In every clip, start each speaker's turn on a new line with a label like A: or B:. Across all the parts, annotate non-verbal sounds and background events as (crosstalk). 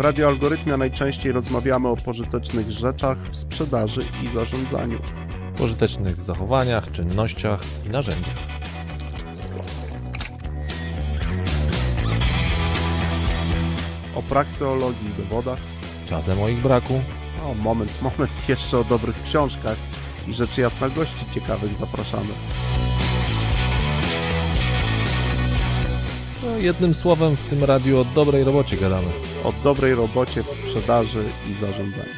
A: W Radio Algorytmia najczęściej rozmawiamy o pożytecznych rzeczach w sprzedaży i zarządzaniu.
B: Pożytecznych zachowaniach, czynnościach i narzędziach.
A: O prakseologii i dowodach.
B: Czasem o ich braku.
A: O, moment, moment, jeszcze o dobrych książkach i rzecz jasna gości ciekawych zapraszamy.
B: No, jednym słowem w tym radiu o dobrej robocie gadamy.
A: O dobrej robocie w sprzedaży i zarządzaniu.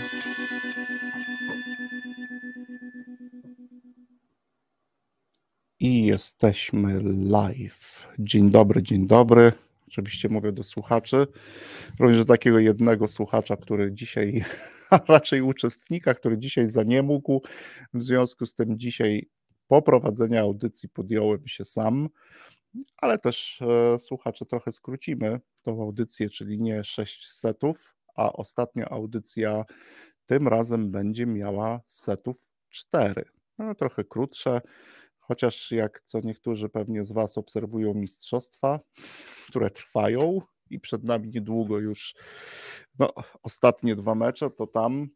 A: I jesteśmy live. Dzień dobry, dzień dobry. Oczywiście mówię do słuchaczy. Również do takiego jednego słuchacza, który dzisiaj, (laughs) a raczej uczestnika, który dzisiaj zaniemógł. W związku z tym dzisiaj po prowadzeniu audycji podjąłem się sam ale też e, słuchacze trochę skrócimy tą audycję, czyli nie 6 setów, a ostatnia audycja tym razem będzie miała setów 4. No, trochę krótsze, chociaż jak co niektórzy pewnie z Was obserwują mistrzostwa, które trwają i przed nami niedługo już no, ostatnie dwa mecze, to tam,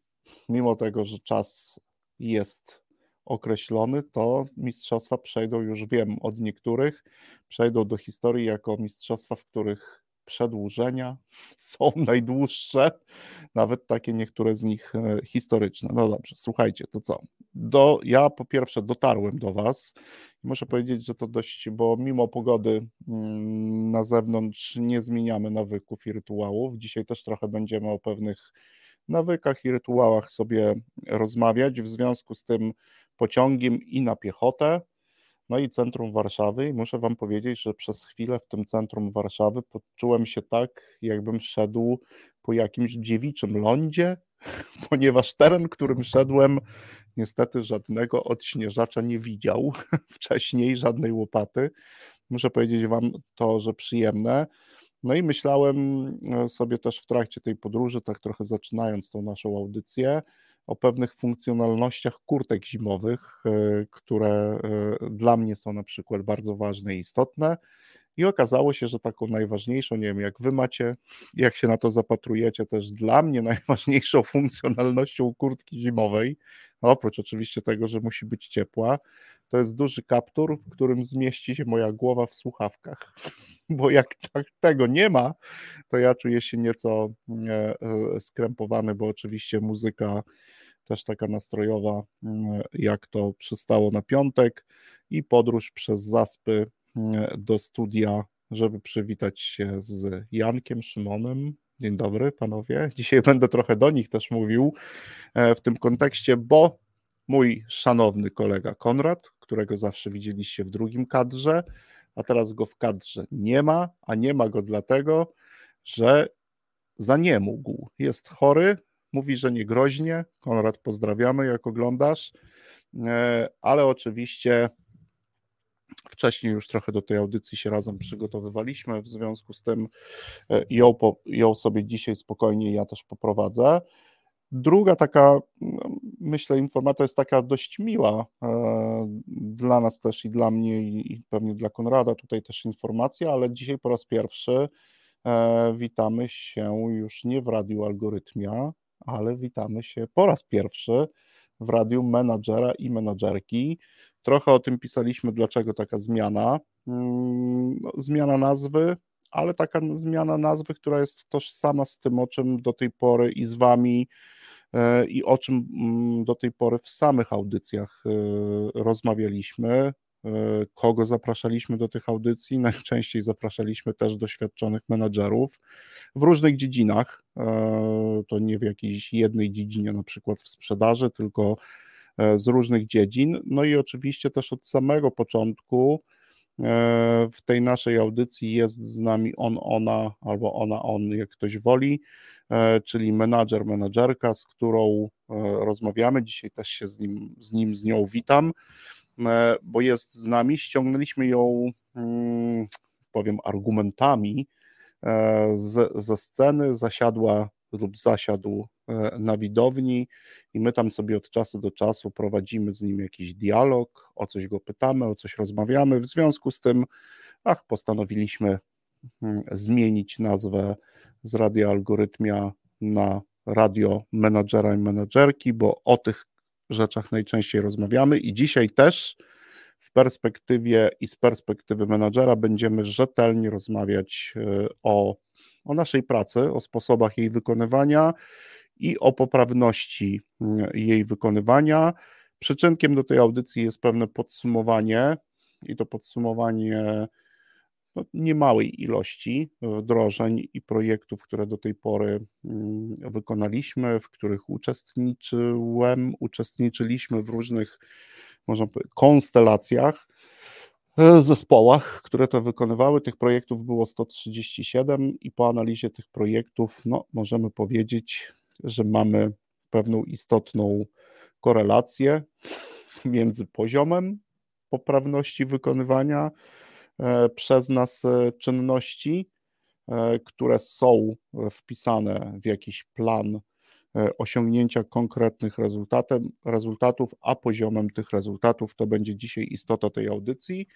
A: mimo tego, że czas jest określony, to mistrzostwa przejdą, już wiem od niektórych, przejdą do historii jako mistrzostwa, w których przedłużenia (laughs) są najdłuższe, nawet takie niektóre z nich e, historyczne. No dobrze, słuchajcie, to co? Do, ja po pierwsze dotarłem do Was i muszę powiedzieć, że to dość, bo mimo pogody mm, na zewnątrz nie zmieniamy nawyków i rytuałów. Dzisiaj też trochę będziemy o pewnych nawykach i rytuałach sobie rozmawiać. W związku z tym pociągiem i na piechotę. No i centrum Warszawy. I muszę Wam powiedzieć, że przez chwilę w tym centrum Warszawy poczułem się tak, jakbym szedł po jakimś dziewiczym lądzie, (laughs) ponieważ teren, którym szedłem, niestety żadnego odśnieżacza nie widział (laughs) wcześniej, żadnej łopaty. Muszę powiedzieć Wam to, że przyjemne. No i myślałem e, sobie też w trakcie tej podróży, tak trochę zaczynając tą naszą audycję, o pewnych funkcjonalnościach kurtek zimowych, e, które e, dla mnie są na przykład bardzo ważne i istotne. I okazało się, że taką najważniejszą, nie wiem, jak wy macie, jak się na to zapatrujecie, też dla mnie (laughs) najważniejszą funkcjonalnością kurtki zimowej, oprócz oczywiście tego, że musi być ciepła, to jest duży kaptur, w którym zmieści się moja głowa w słuchawkach. (laughs) Bo jak tak tego nie ma, to ja czuję się nieco e, skrępowany, bo oczywiście muzyka też taka nastrojowa, mm, jak to przystało na piątek, i podróż przez zaspy mm, do studia, żeby przywitać się z Jankiem Szymonem. Dzień dobry, panowie. (laughs) Dzisiaj będę trochę do nich też mówił e, w tym kontekście, bo mój szanowny kolega Konrad, którego zawsze widzieliście w drugim kadrze, a teraz go w kadrze nie ma, a nie ma go dlatego, że zaniemógł. Jest chory, Mówi, że nie groźnie. Konrad, pozdrawiamy, jak oglądasz. E, ale oczywiście wcześniej już trochę do tej audycji się razem przygotowywaliśmy, w związku z tym e, ją, ją sobie dzisiaj spokojnie ja też poprowadzę. Druga taka, no, myślę, informacja jest taka dość miła e, dla nas też i dla mnie i pewnie dla Konrada tutaj też informacja, ale dzisiaj po raz pierwszy witamy się już nie w Radiu Algorytmia, ale witamy się po raz pierwszy w radiu menadżera i menadżerki. Trochę o tym pisaliśmy, dlaczego taka zmiana. Mm, no, zmiana nazwy, ale taka zmiana nazwy, która jest tożsama z tym, o czym do tej pory i z Wami e, i o czym mm, do tej pory w samych audycjach e, rozmawialiśmy. E, kogo zapraszaliśmy do tych audycji. (laughs) Najczęściej zapraszaliśmy też doświadczonych menadżerów w różnych dziedzinach. E, to nie w jakiejś jednej dziedzinie, na przykład w sprzedaży, tylko e, z różnych dziedzin. No i oczywiście też od samego początku w tej naszej audycji jest z nami on, ona albo ona, on, jak ktoś woli, czyli menadżer, menadżerka, z którą rozmawiamy. Dzisiaj też się z nim, z nim, z nią witam. E, bo jest z nami. Ściągnęliśmy ją, mm, powiem, argumentami e, z, ze sceny, zasiadła lub zasiadł e, na widowni i my tam sobie od czasu do czasu prowadzimy z nim jakiś dialog, o coś go pytamy, o coś rozmawiamy. W związku z tym, ach, postanowiliśmy mm, zmienić nazwę z radia algorytmia na radio menadżera i menadżerki, bo o tych rzeczach najczęściej rozmawiamy i dzisiaj też w perspektywie i z perspektywy menadżera będziemy rzetelnie rozmawiać e, o, o naszej pracy, o sposobach jej wykonywania i o poprawności mm, jej wykonywania. Przyczynkiem do tej audycji jest pewne podsumowanie i to podsumowanie no, niemałej ilości wdrożeń i projektów, które do tej pory mm, wykonaliśmy, w których uczestniczyłem, uczestniczyliśmy w różnych, można powiedzieć, konstelacjach, e, zespołach, które to wykonywały. Tych projektów było 137 i po analizie tych projektów no, możemy powiedzieć, że mamy pewną istotną korelację między poziomem poprawności wykonywania przez nas e, czynności, e, które są wpisane w jakiś plan osiągnięcia konkretnych rezultatów, a poziomem tych rezultatów to będzie dzisiaj istota tej audycji.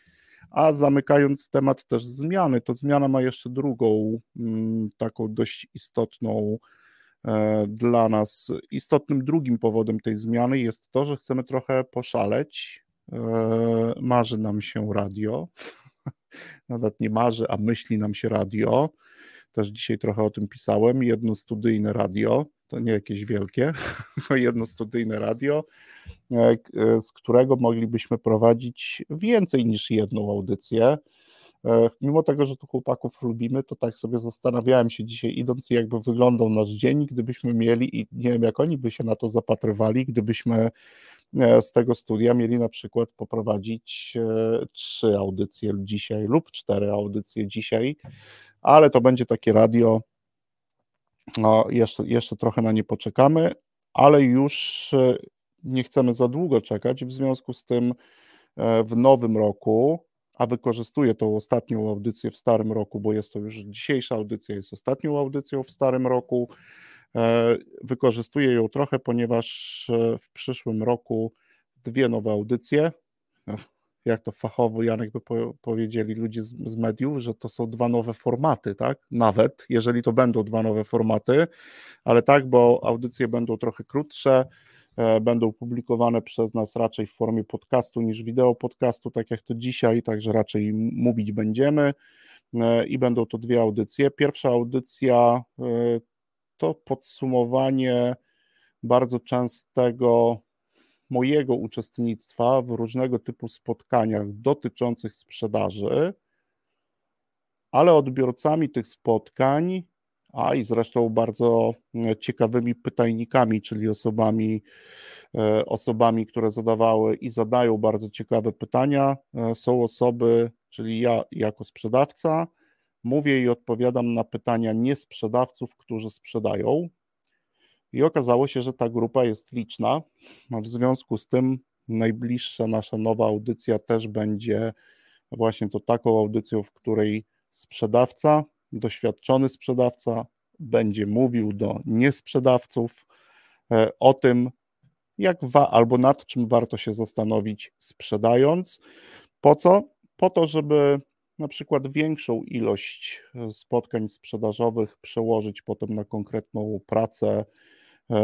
A: A zamykając temat też zmiany, to zmiana ma jeszcze drugą, mm, taką dość istotną E, dla nas istotnym drugim powodem tej zmiany jest to, że chcemy trochę poszaleć. E, marzy nam się radio. Nawet nie marzy, a myśli nam się radio. Też dzisiaj trochę o tym pisałem. Jedno studyjne radio, to nie jakieś wielkie, (laughs) jedno studyjne radio, e, z którego moglibyśmy prowadzić więcej niż jedną audycję. E, mimo tego, że tu chłopaków lubimy, to tak sobie zastanawiałem się dzisiaj, idąc, jakby wyglądał nasz dzień, gdybyśmy mieli, i nie wiem, jak oni by się na to zapatrywali, gdybyśmy e, z tego studia mieli na przykład poprowadzić e, trzy audycje dzisiaj lub cztery audycje dzisiaj, ale to będzie takie radio. No, jeszcze, jeszcze trochę na nie poczekamy, ale już nie chcemy za długo czekać. W związku z tym w nowym roku a wykorzystuję tą ostatnią audycję w starym roku, bo jest to już dzisiejsza audycja, jest ostatnią audycją w starym roku. E, wykorzystuję ją trochę, ponieważ e, w przyszłym roku dwie nowe audycje. Jak to fachowo Janek by powiedzieli ludzie z, z mediów, że to są dwa nowe formaty, tak? Nawet jeżeli to będą dwa nowe formaty, ale tak, bo audycje będą trochę krótsze będą publikowane przez nas raczej w formie podcastu niż wideo podcastu, tak jak to dzisiaj, także raczej mówić będziemy e, i będą to dwie audycje. Pierwsza audycja e, to podsumowanie bardzo częstego mojego uczestnictwa w różnego typu spotkaniach dotyczących sprzedaży, ale odbiorcami tych spotkań a i zresztą bardzo e, ciekawymi pytajnikami, czyli osobami, e, osobami, które zadawały i zadają bardzo ciekawe pytania. E, są osoby, czyli ja jako sprzedawca, mówię i odpowiadam na pytania nie sprzedawców, którzy sprzedają. I okazało się, że ta grupa jest liczna. W związku z tym najbliższa nasza nowa audycja też będzie właśnie to taką audycją, w której sprzedawca doświadczony sprzedawca będzie mówił do niesprzedawców e, o tym, jak wa- albo nad czym warto się zastanowić sprzedając. Po co? Po to, żeby na przykład większą ilość e, spotkań sprzedażowych przełożyć potem na konkretną pracę e,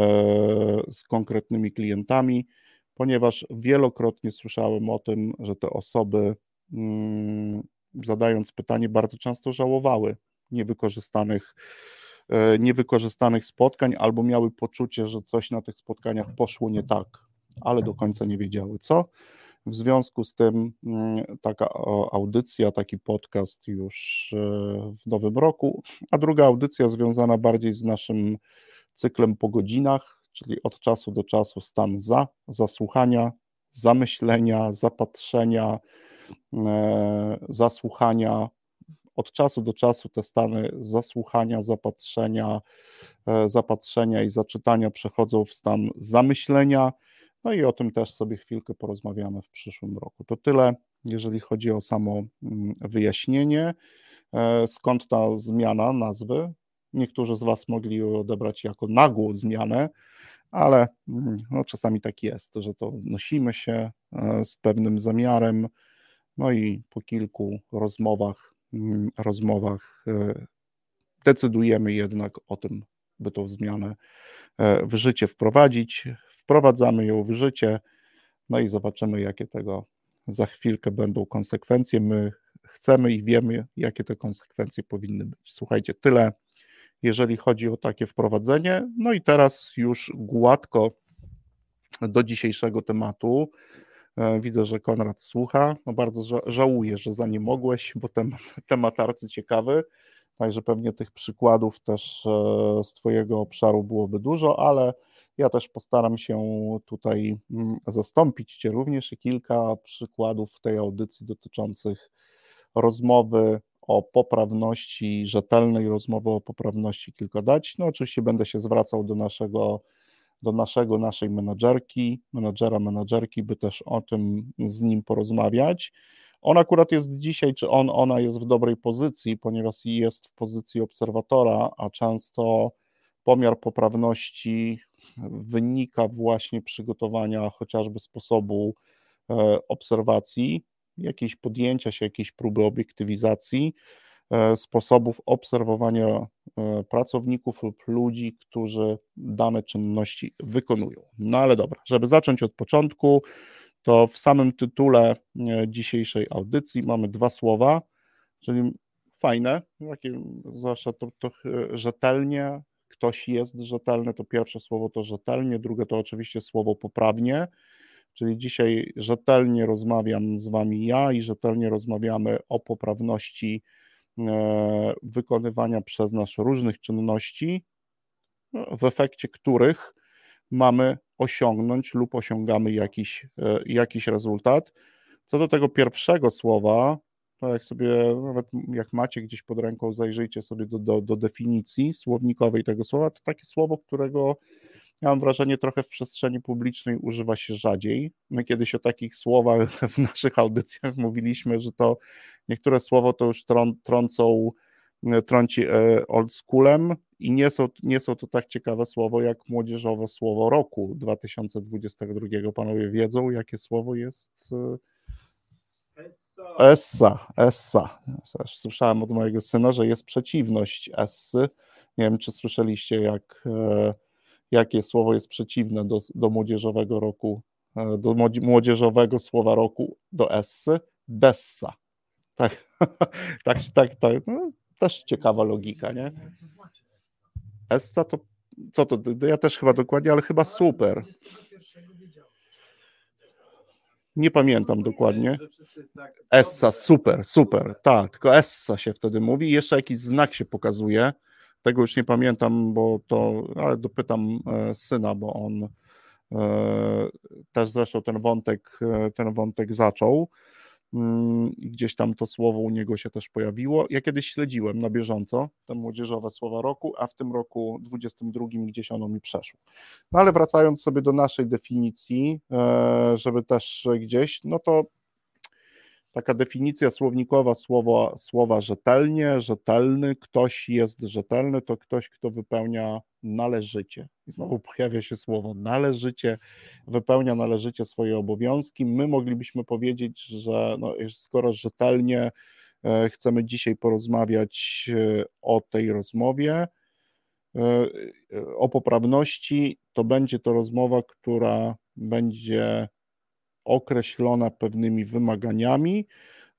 A: z konkretnymi klientami, ponieważ wielokrotnie słyszałem o tym, że te osoby, mm, zadając pytanie, bardzo często żałowały niewykorzystanych, e, niewykorzystanych spotkań albo miały poczucie, że coś na tych spotkaniach poszło nie tak, ale do końca nie wiedziały co. W związku z tym mm, taka audycja, taki podcast już e, w nowym roku, a druga audycja związana bardziej z naszym cyklem po godzinach, czyli od czasu do czasu stan za, zasłuchania, zamyślenia, zapatrzenia, e, zasłuchania, od czasu do czasu te stany zasłuchania, zapatrzenia, e, zapatrzenia i zaczytania przechodzą w stan zamyślenia. No i o tym też sobie chwilkę porozmawiamy w przyszłym roku. To tyle, jeżeli chodzi o samo mm, wyjaśnienie, e, skąd ta zmiana nazwy. Niektórzy z Was mogli odebrać jako nagłą zmianę, ale mm, no, czasami tak jest, że to nosimy się e, z pewnym zamiarem, no i po kilku rozmowach rozmowach e, decydujemy jednak o tym, by tą zmianę e, w życie wprowadzić. Wprowadzamy ją w życie, no i zobaczymy, jakie tego za chwilkę będą konsekwencje. My chcemy i wiemy, jakie te konsekwencje powinny być. Słuchajcie, tyle, jeżeli chodzi o takie wprowadzenie. No i teraz już gładko do dzisiejszego tematu. E, widzę, że Konrad słucha. No bardzo żałuję, że za nie mogłeś, bo temat, (laughs) temat arcy ciekawy. Także pewnie tych przykładów też e, z Twojego obszaru byłoby dużo, ale ja też postaram się tutaj mm, zastąpić Cię również i kilka przykładów w tej audycji dotyczących rozmowy o poprawności, rzetelnej rozmowy o poprawności kilka dać. No oczywiście będę się zwracał do naszego, do naszego, naszej menadżerki, menadżera, menadżerki, by też o tym z nim porozmawiać. On akurat jest dzisiaj, czy on, ona jest w dobrej pozycji, ponieważ jest w pozycji obserwatora, a często pomiar poprawności wynika właśnie przygotowania chociażby sposobu e, obserwacji, jakiejś podjęcia się, jakiejś próby obiektywizacji, sposobów obserwowania e, pracowników lub ludzi, którzy dane czynności wykonują. No ale dobra, żeby zacząć od początku, to w samym tytule dzisiejszej audycji mamy dwa słowa, czyli fajne, takie, zwłaszcza to, to rzetelnie, ktoś jest rzetelny, to pierwsze słowo to rzetelnie, drugie to oczywiście słowo poprawnie, czyli dzisiaj rzetelnie rozmawiam z Wami ja i rzetelnie rozmawiamy o poprawności e, wykonywania przez nas różnych czynności, no, w efekcie których mamy osiągnąć lub osiągamy jakiś, e, jakiś rezultat. Co do tego pierwszego słowa, to jak sobie, nawet jak macie gdzieś pod ręką, zajrzyjcie sobie do, do, do definicji słownikowej tego słowa, to takie słowo, którego ja mam wrażenie trochę w przestrzeni publicznej używa się rzadziej. My kiedyś o takich słowach w naszych audycjach mówiliśmy, że to niektóre słowo to już trą, trącą, trąci e, oldschoolem i nie są, nie są to tak ciekawe słowo jak młodzieżowe słowo roku 2022. Panowie wiedzą, jakie słowo jest e, Essa, Essa. Słyszałem od mojego syna, że jest przeciwność Essy. Nie wiem, czy słyszeliście, jak, e, jakie słowo jest przeciwne do, do młodzieżowego roku, e, do młodzieżowego słowa roku, do Essy. Bessa. Tak, (laughs) tak, tak, tak. No, też ciekawa logika, nie? Essa to, co to, ja też chyba dokładnie, ale chyba super. Nie pamiętam dokładnie. Essa, super, super. Tak, tylko Essa się wtedy mówi. I jeszcze jakiś znak się pokazuje. Tego już nie pamiętam, bo to, ale dopytam e, syna, bo on e, też zresztą ten wątek, e, ten wątek zaczął. Mm, gdzieś tam to słowo u niego się też pojawiło. Ja kiedyś śledziłem na bieżąco te młodzieżowe słowa roku, a w tym roku 22 gdzieś ono mi przeszło. No ale wracając sobie do naszej definicji, żeby też gdzieś, no to taka definicja słownikowa słowa, słowa rzetelnie, rzetelny, ktoś jest rzetelny, to ktoś, kto wypełnia należycie. I znowu pojawia się słowo należycie, wypełnia należycie swoje obowiązki. My moglibyśmy powiedzieć, że no, skoro rzetelnie e, chcemy dzisiaj porozmawiać e, o tej rozmowie, e, o poprawności, to będzie to rozmowa, która będzie określona pewnymi wymaganiami.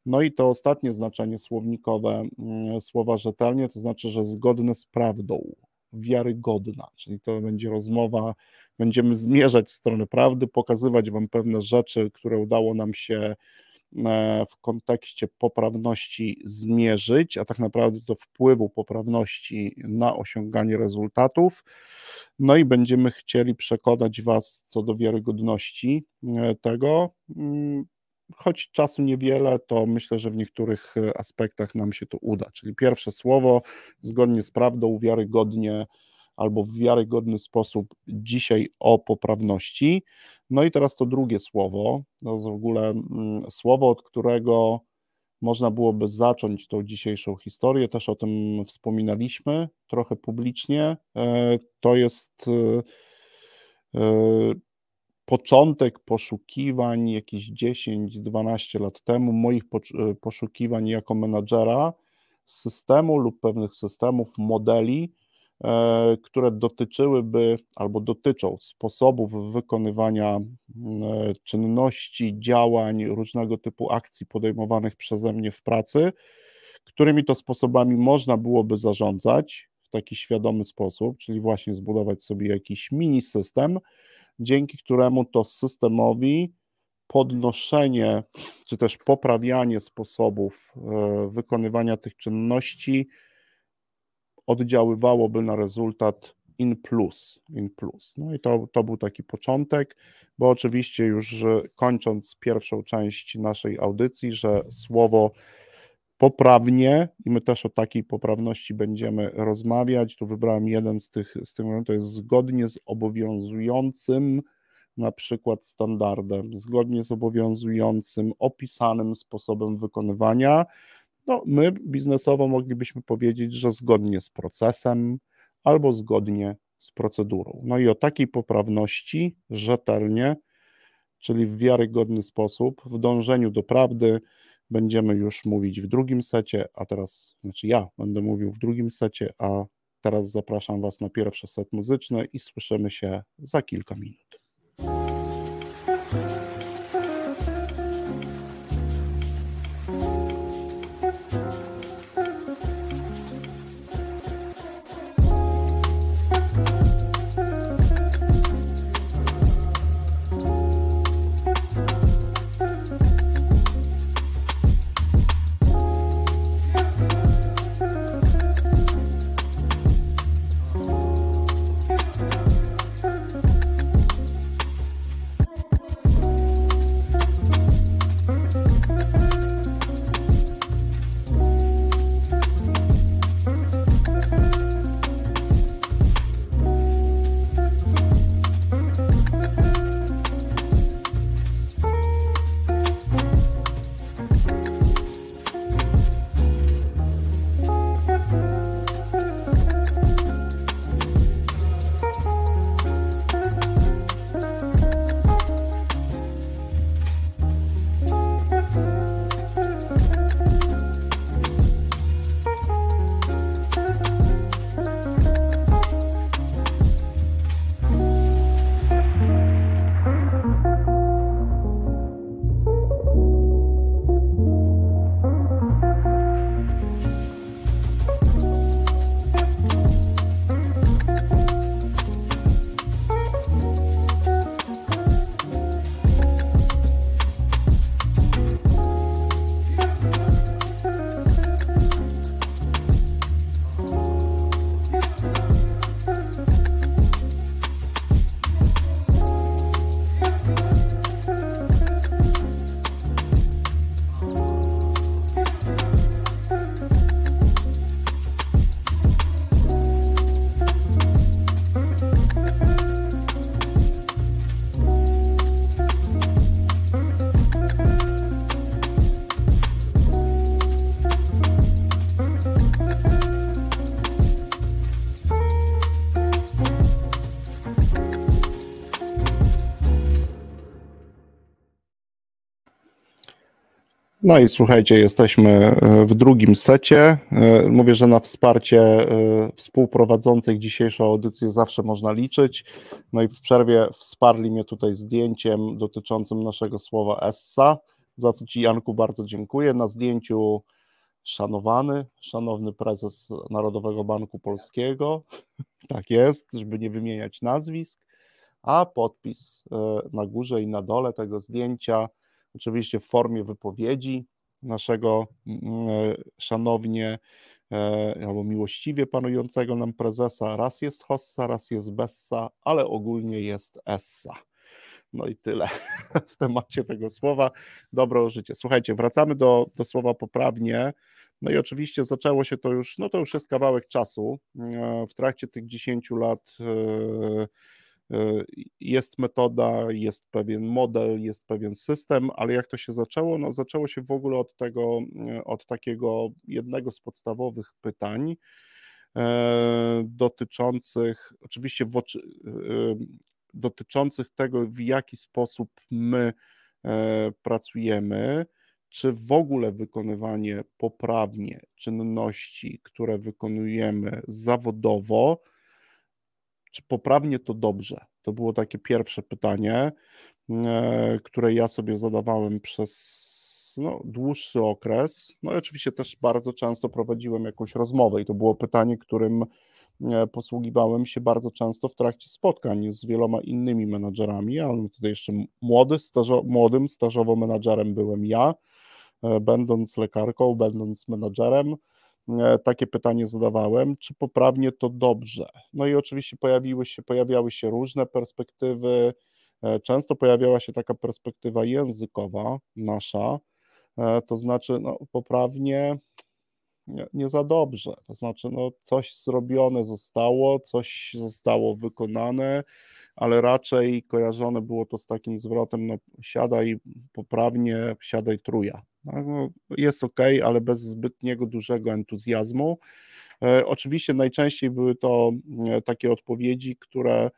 A: No i to ostatnie znaczenie słownikowe mm, słowa rzetelnie, to znaczy, że zgodne z prawdą, wiarygodna, czyli to będzie rozmowa, będziemy zmierzać w stronę prawdy, pokazywać Wam pewne rzeczy, które udało nam się w kontekście poprawności zmierzyć, a tak naprawdę to wpływu poprawności na osiąganie rezultatów. No i będziemy chcieli przekonać Was co do wiarygodności e, tego. Mm, choć czasu niewiele, to myślę, że w niektórych e, aspektach nam się to uda. Czyli pierwsze słowo, zgodnie z prawdą, wiarygodnie albo w wiarygodny sposób dzisiaj o poprawności. No i teraz to drugie słowo, to jest w ogóle mm, słowo, od którego można byłoby zacząć tą dzisiejszą historię, też o tym wspominaliśmy trochę publicznie. E, to jest e, początek poszukiwań jakieś 10-12 lat temu, moich poszukiwań jako menadżera systemu lub pewnych systemów, modeli, e, które dotyczyłyby albo dotyczą sposobów wykonywania e, czynności, działań, różnego typu akcji podejmowanych przeze mnie w pracy, którymi to sposobami można byłoby zarządzać w taki świadomy sposób, czyli właśnie zbudować sobie jakiś mini system, dzięki któremu to systemowi podnoszenie czy też poprawianie sposobów e, wykonywania tych czynności oddziaływałoby na rezultat in plus. In plus. No i to, to był taki początek, bo oczywiście już kończąc pierwszą część naszej audycji, że słowo poprawnie i my też o takiej poprawności będziemy rozmawiać. Tu wybrałem jeden z tych, z tych to jest zgodnie z obowiązującym na przykład standardem, zgodnie z obowiązującym, opisanym sposobem wykonywania. No, my biznesowo moglibyśmy powiedzieć, że zgodnie z procesem albo zgodnie z procedurą. No i o takiej poprawności rzetelnie, czyli w wiarygodny sposób, w dążeniu do prawdy, będziemy już mówić w drugim secie, a teraz, znaczy ja będę mówił w drugim secie, a teraz zapraszam Was na pierwszy set muzyczny i słyszymy się za kilka minut. No i słuchajcie, jesteśmy e, w drugim secie. E, mówię, że na wsparcie e, współprowadzących dzisiejszą audycję zawsze można liczyć. No i w przerwie wsparli mnie tutaj zdjęciem dotyczącym naszego słowa essa, za co Ci Janku bardzo dziękuję. Na zdjęciu szanowany, szanowny prezes Narodowego Banku Polskiego, (laughs) tak jest, żeby nie wymieniać nazwisk, a podpis na górze i na dole tego zdjęcia oczywiście w formie wypowiedzi naszego mm, e, szanownie e, albo miłościwie panującego nam prezesa. Raz jest hossa, raz jest bessa, ale ogólnie jest essa. No i tyle (laughs) w temacie tego słowa. Dobro życie. Słuchajcie, wracamy do, do słowa poprawnie. No i oczywiście zaczęło się to już, no to już jest kawałek czasu. E, w trakcie tych 10 lat jest metoda, jest pewien model, jest pewien system, ale jak to się zaczęło? No, zaczęło się w ogóle od tego, e, od takiego jednego z podstawowych pytań e, dotyczących, oczywiście w dotyczących tego, w jaki sposób my pracujemy, czy w ogóle wykonywanie poprawnie czynności, które wykonujemy zawodowo, czy poprawnie to dobrze? To było takie pierwsze pytanie, e, które ja sobie zadawałem przez no, dłuższy okres. No i oczywiście też bardzo często prowadziłem jakąś rozmowę i to było pytanie, którym e, posługiwałem się bardzo często w trakcie spotkań z wieloma innymi menadżerami, ale wtedy jeszcze młody, stażo, młodym stażowo menadżerem byłem ja, e, będąc lekarką, będąc menadżerem, takie pytanie zadawałem, czy poprawnie to dobrze. No i oczywiście pojawiły się, pojawiały się różne perspektywy, często pojawiała się taka perspektywa językowa nasza, E, to znaczy no, poprawnie nie, nie, za dobrze. To znaczy, no, coś zrobione zostało, coś zostało wykonane, ale raczej kojarzone było to z takim zwrotem: no, siadaj poprawnie, siadaj truja. No, jest ok, ale bez zbytniego dużego entuzjazmu. E, oczywiście najczęściej były to e, takie odpowiedzi, które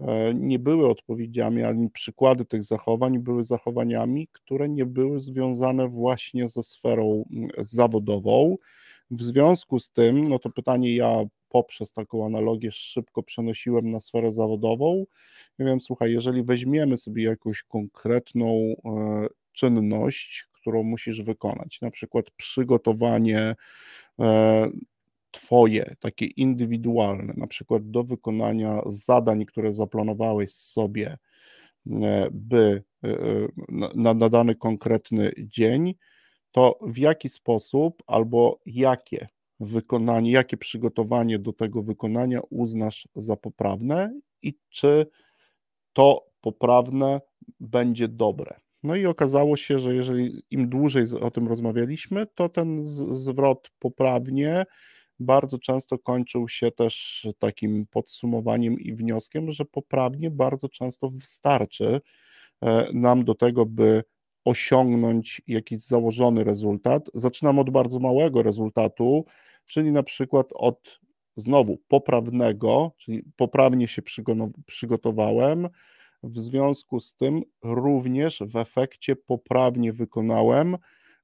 A: E, nie były odpowiedziami, ani przykłady tych zachowań były zachowaniami, które nie były związane właśnie ze sferą zawodową. W związku z tym, no to pytanie ja poprzez taką analogię szybko przenosiłem na sferę zawodową. Ja wiem, słuchaj, jeżeli weźmiemy sobie jakąś konkretną czynność, którą musisz wykonać, na przykład przygotowanie e, Twoje, takie indywidualne, na przykład do wykonania zadań, które zaplanowałeś sobie, e, by e, na, na dany konkretny dzień, to w jaki sposób albo jakie wykonanie, jakie przygotowanie do tego wykonania uznasz za poprawne i czy to poprawne będzie dobre. No i okazało się, że jeżeli im dłużej o tym rozmawialiśmy, to ten zwrot poprawnie bardzo często kończył się też takim podsumowaniem i wnioskiem, że poprawnie bardzo często wystarczy e, nam do tego, by osiągnąć jakiś założony rezultat. Zaczynam od bardzo małego rezultatu, czyli na przykład od znowu poprawnego, czyli poprawnie się przygotowałem, w związku z tym również w efekcie poprawnie wykonałem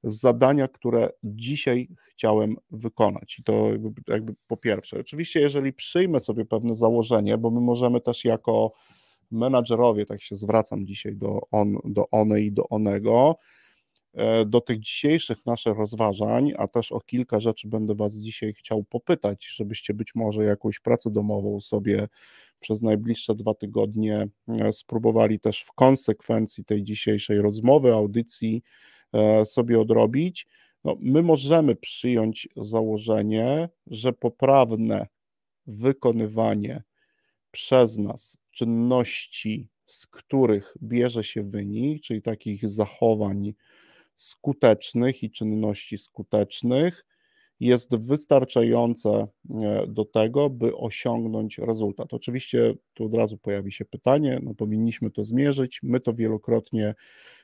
A: zadania, które dzisiaj chciałem wykonać. I to jakby, jakby po pierwsze. Oczywiście, jeżeli przyjmę sobie pewne założenie, bo my możemy też jako menadżerowie, tak się zwracam dzisiaj do, on, do one i do onego, do tych dzisiejszych naszych rozważań, a też o kilka rzeczy będę Was dzisiaj chciał popytać, żebyście być może jakąś pracę domową sobie przez najbliższe dwa tygodnie e, spróbowali też w konsekwencji tej dzisiejszej rozmowy, audycji E, sobie odrobić, no, my możemy przyjąć założenie, że poprawne wykonywanie przez nas czynności, z których bierze się wynik, czyli takich zachowań skutecznych i czynności skutecznych, jest wystarczające e, do tego, by osiągnąć rezultat. Oczywiście tu od razu pojawi się pytanie, no powinniśmy to zmierzyć. My to wielokrotnie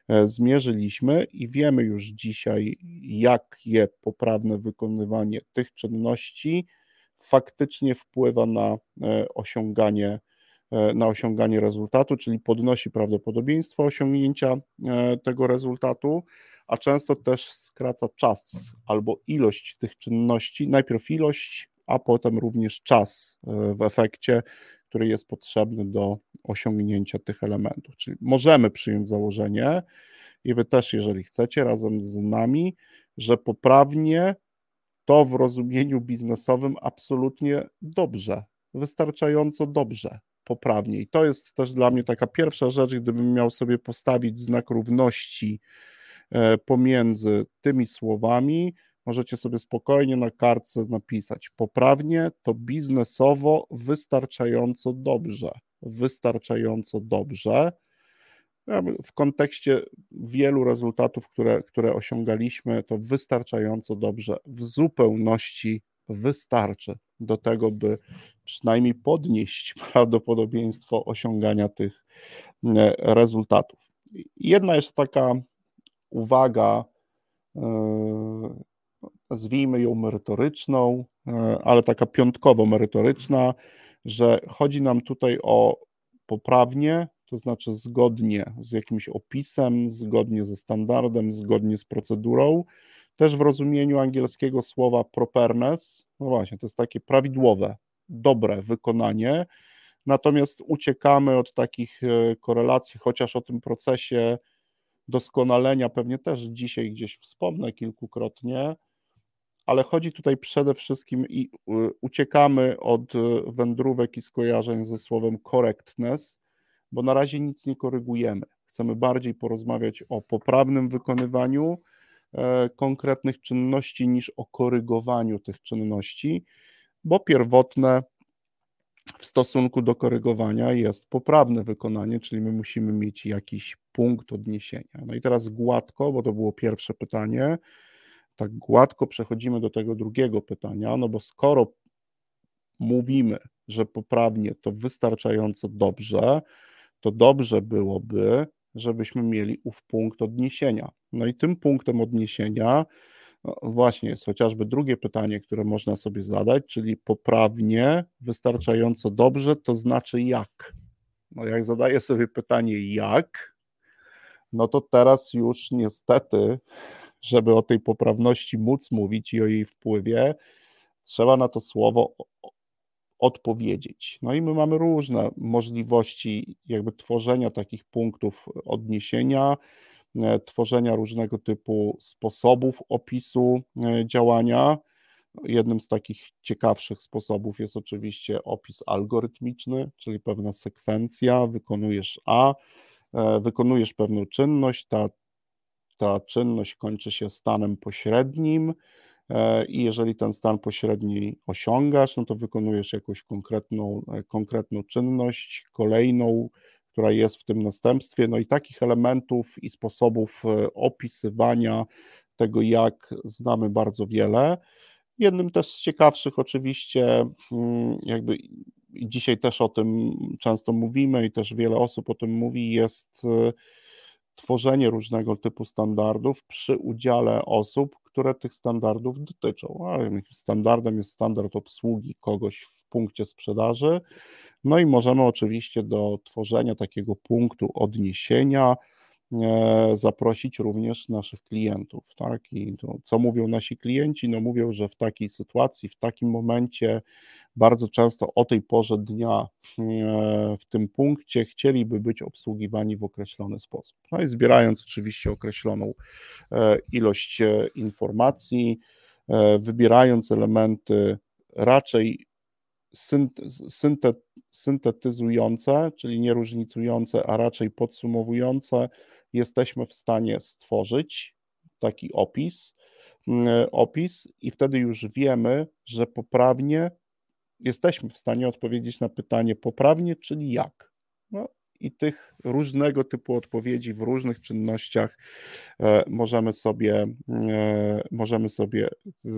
A: e, zmierzyliśmy i wiemy już dzisiaj, jakie poprawne wykonywanie tych czynności faktycznie wpływa na e, osiąganie na osiąganie rezultatu, czyli podnosi prawdopodobieństwo osiągnięcia tego rezultatu, a często też skraca czas albo ilość tych czynności, najpierw ilość, a potem również czas e, w efekcie, który jest potrzebny do osiągnięcia tych elementów. Czyli możemy przyjąć założenie, i wy też, jeżeli chcecie, razem z nami, że poprawnie to w rozumieniu biznesowym absolutnie dobrze, wystarczająco dobrze, poprawnie. I to jest też dla mnie taka pierwsza rzecz, gdybym miał sobie postawić znak równości E, pomiędzy tymi słowami możecie sobie spokojnie na kartce napisać poprawnie, to biznesowo wystarczająco dobrze. Wystarczająco dobrze. W kontekście wielu rezultatów, które, które osiągaliśmy, to wystarczająco dobrze w zupełności wystarczy do tego, by przynajmniej podnieść (laughs) prawdopodobieństwo osiągania tych e, rezultatów. Jedna jeszcze taka uwaga, e, nazwijmy ją merytoryczną, e, ale taka piątkowo merytoryczna, że chodzi nam tutaj o poprawnie, to znaczy zgodnie z jakimś opisem, zgodnie ze standardem, zgodnie z procedurą. Też w rozumieniu angielskiego słowa properness, no właśnie, to jest takie prawidłowe, dobre wykonanie. Natomiast uciekamy od takich e, korelacji, chociaż o tym procesie doskonalenia pewnie też dzisiaj gdzieś wspomnę kilkukrotnie, ale chodzi tutaj przede wszystkim i uciekamy od e, wędrówek i skojarzeń ze słowem correctness, bo na razie nic nie korygujemy. Chcemy bardziej porozmawiać o poprawnym wykonywaniu e, konkretnych czynności niż o korygowaniu tych czynności, bo pierwotne w stosunku do korygowania jest poprawne wykonanie, czyli my musimy mieć jakiś punkt odniesienia. No i teraz gładko, bo to było pierwsze pytanie, tak gładko przechodzimy do tego drugiego pytania, no bo skoro mówimy, że poprawnie to wystarczająco dobrze, to dobrze byłoby, żebyśmy mieli ów punkt odniesienia. No i tym punktem odniesienia właśnie jest chociażby drugie pytanie, które można sobie zadać, czyli poprawnie, wystarczająco dobrze, to znaczy jak? No jak zadaję sobie pytanie jak, no to teraz już niestety, żeby o tej poprawności móc mówić i o jej wpływie, trzeba na to słowo odpowiedzieć. No i my mamy różne możliwości jakby tworzenia takich punktów odniesienia, tworzenia różnego typu sposobów opisu e, działania. Jednym z takich ciekawszych sposobów jest oczywiście opis algorytmiczny, czyli pewna sekwencja, wykonujesz A, e, wykonujesz pewną czynność, ta, ta czynność kończy się stanem pośrednim, E, i jeżeli ten stan pośredni osiągasz, no to wykonujesz jakąś konkretną, e, konkretną czynność, kolejną, która jest w tym następstwie. No i takich elementów i sposobów e, opisywania tego, jak znamy bardzo wiele. Jednym też z ciekawszych, oczywiście, mm, jakby dzisiaj też o tym często mówimy i też wiele osób o tym mówi, jest tworzenie różnego typu standardów przy udziale osób, które tych standardów dotyczą. Standardem jest standard obsługi kogoś punkcie sprzedaży. No i możemy oczywiście do tworzenia takiego punktu odniesienia E, zaprosić również naszych klientów. Tak? I to, co mówią nasi klienci? No mówią, że w takiej sytuacji, w takim momencie, bardzo często o tej porze dnia e, w tym punkcie chcieliby być obsługiwani w określony sposób. No i zbierając oczywiście określoną e, ilość informacji, wybierając elementy raczej syntetyzujące, czyli nie różnicujące, a raczej podsumowujące, jesteśmy w stanie stworzyć taki opis, mm, opis i wtedy już wiemy, że poprawnie jesteśmy w stanie odpowiedzieć na pytanie poprawnie, czyli jak. No, I tych różnego typu odpowiedzi w różnych czynnościach e, możemy sobie, e, możemy sobie e,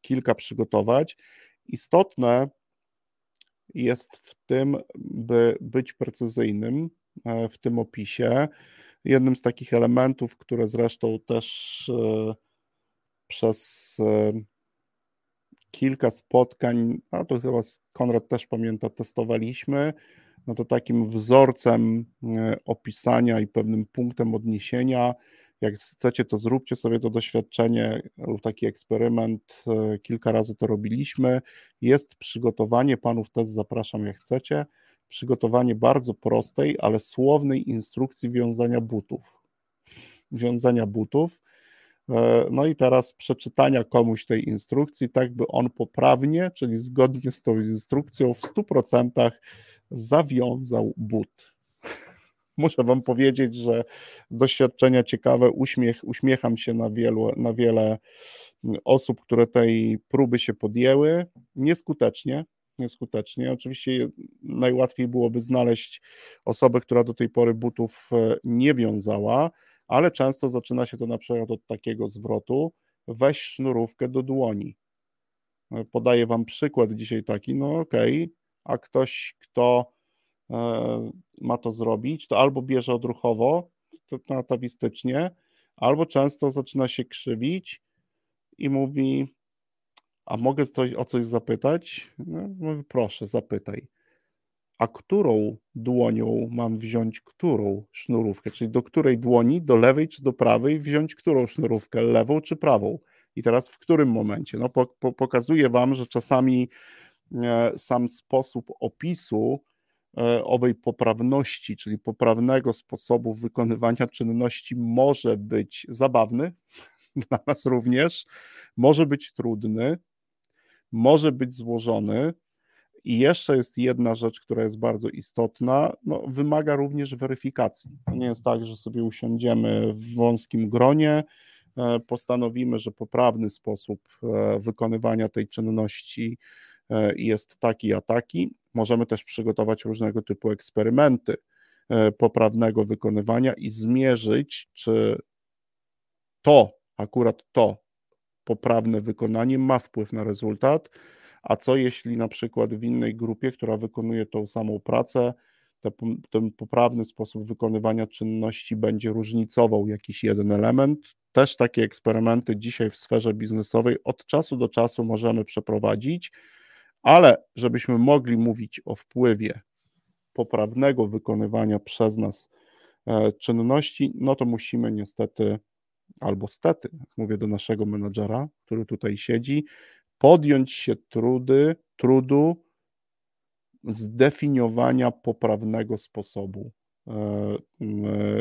A: kilka przygotować. Istotne jest w tym, by być precyzyjnym w tym opisie, Jednym z takich elementów, które zresztą też e, przez e, kilka spotkań, a to chyba Konrad też pamięta, testowaliśmy, no to takim wzorcem e, opisania i pewnym punktem odniesienia, jak chcecie, to zróbcie sobie to doświadczenie lub taki eksperyment. Kilka razy to robiliśmy. Jest przygotowanie, panów też zapraszam, jak chcecie przygotowanie bardzo prostej, ale słownej instrukcji wiązania butów. Wiązania butów. E, no i teraz przeczytania komuś tej instrukcji, tak by on poprawnie, czyli zgodnie z tą instrukcją, w 100% zawiązał but. Muszę Wam powiedzieć, że doświadczenia ciekawe, uśmiech, uśmiecham się na, wielu, na wiele osób, które tej próby się podjęły. Nieskutecznie, nieskutecznie. Oczywiście najłatwiej byłoby znaleźć osobę, która do tej pory butów e, nie wiązała, ale często zaczyna się to na przykład od takiego zwrotu: weź sznurówkę do dłoni. E, podaję Wam przykład dzisiaj taki, no okej, okay, a ktoś, kto ma to zrobić, to albo bierze odruchowo, to natawistycznie, albo często zaczyna się krzywić i mówi: a mogę coś, o coś zapytać? No, mówię, proszę, zapytaj. a którą dłonią mam wziąć którą sznurówkę, czyli do której dłoni, do lewej czy do prawej wziąć którą sznurówkę, lewą czy prawą. I teraz w którym momencie? No, po, po, pokazuję Wam, że czasami e, sam sposób opisu e, owej poprawności, czyli poprawnego sposobu wykonywania czynności może być zabawny (laughs) dla nas również, może być trudny, może być złożony, i jeszcze jest jedna rzecz, która jest bardzo istotna, no, wymaga również weryfikacji. Nie jest tak, że sobie usiądziemy w wąskim gronie, e, postanowimy, że poprawny sposób e, wykonywania tej czynności e, jest taki a taki. Możemy też przygotować różnego typu eksperymenty poprawnego wykonywania i zmierzyć, czy to, akurat to poprawne wykonanie ma wpływ na rezultat a co jeśli na przykład w innej grupie, która wykonuje tą samą pracę, ten poprawny sposób wykonywania czynności będzie różnicował jakiś jeden element. Też takie eksperymenty dzisiaj w sferze biznesowej od czasu do czasu możemy przeprowadzić, ale żebyśmy mogli mówić o wpływie poprawnego wykonywania przez nas e, czynności, no to musimy niestety, albo stety, mówię do naszego menadżera, który tutaj siedzi, podjąć się trudy, trudu zdefiniowania poprawnego sposobu e, e,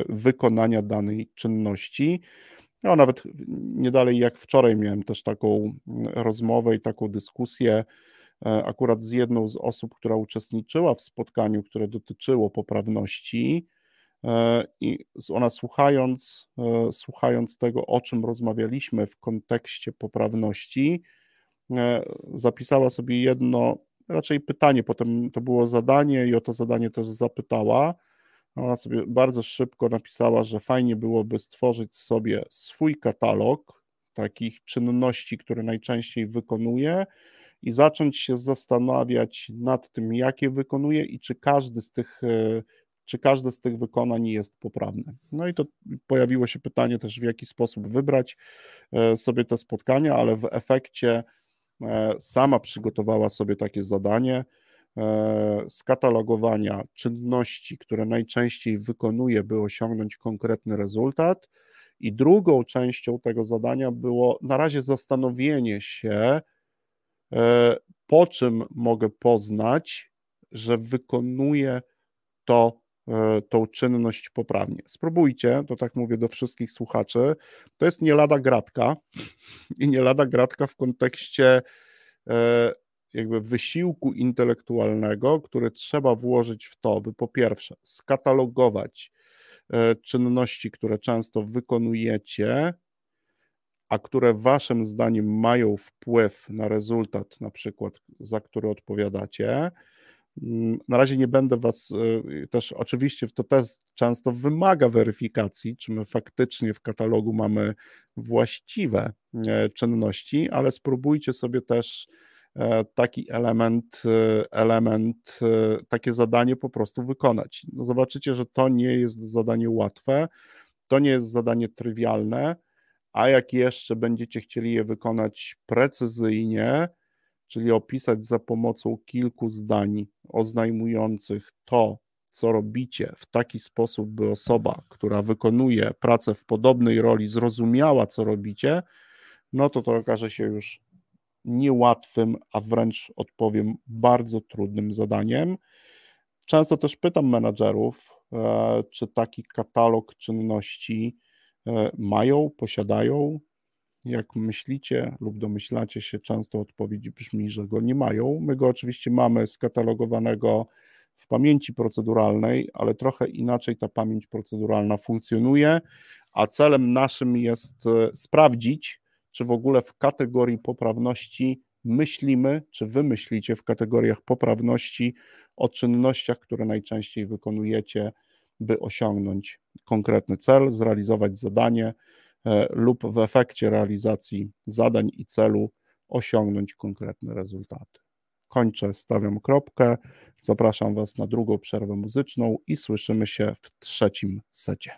A: wykonania danej czynności. Ja nawet nie dalej jak wczoraj miałem też taką rozmowę i taką dyskusję akurat z jedną z osób, która uczestniczyła w spotkaniu, które dotyczyło poprawności. I ona słuchając, słuchając tego, o czym rozmawialiśmy w kontekście poprawności, E, zapisała sobie jedno, raczej pytanie, potem to było zadanie i o to zadanie też zapytała. Ona sobie bardzo szybko napisała, że fajnie byłoby stworzyć sobie swój katalog takich czynności, które najczęściej wykonuje i zacząć się zastanawiać nad tym, jakie wykonuje i czy każdy z tych, e, czy każde z tych wykonań jest poprawne. No i to pojawiło się pytanie też, w jaki sposób wybrać e, sobie te spotkania, ale w efekcie E, sama przygotowała sobie takie zadanie skatalogowania czynności, które najczęściej wykonuje, by osiągnąć konkretny rezultat. I drugą częścią tego zadania było na razie zastanowienie się, po czym mogę poznać, że wykonuję to E, tą czynność poprawnie. Spróbujcie, to tak mówię do wszystkich słuchaczy, to jest nie lada gratka i nie lada gratka w kontekście e, jakby wysiłku intelektualnego, który trzeba włożyć w to, by po pierwsze skatalogować e, czynności, które często wykonujecie, a które waszym zdaniem mają wpływ na rezultat, na przykład za który odpowiadacie, Mm, na razie nie będę Was y, też, oczywiście to też często wymaga weryfikacji, czy my faktycznie w katalogu mamy właściwe e, czynności, ale spróbujcie sobie też e, taki element, e, element, takie zadanie po prostu wykonać. No zobaczycie, że to nie jest zadanie łatwe, to nie jest zadanie trywialne, a jak jeszcze będziecie chcieli je wykonać precyzyjnie, czyli opisać za pomocą kilku zdań oznajmujących to, co robicie w taki sposób, by osoba, która wykonuje pracę w podobnej roli, zrozumiała, co robicie, no to to okaże się już niełatwym, a wręcz odpowiem bardzo trudnym zadaniem. Często też pytam menadżerów, e, czy taki katalog czynności mają, posiadają, jak myślicie lub domyślacie się, często odpowiedź brzmi, że go nie mają. My go oczywiście mamy skatalogowanego w pamięci proceduralnej, ale trochę inaczej ta pamięć proceduralna funkcjonuje, a celem naszym jest e, sprawdzić, czy w ogóle w kategorii poprawności myślimy, czy wy myślicie w kategoriach poprawności o czynnościach, które najczęściej wykonujecie, by osiągnąć konkretny cel, zrealizować zadanie E, lub w efekcie realizacji zadań i celu osiągnąć konkretne rezultaty. Kończę, stawiam kropkę. Zapraszam Was na drugą przerwę muzyczną i słyszymy się w trzecim secie.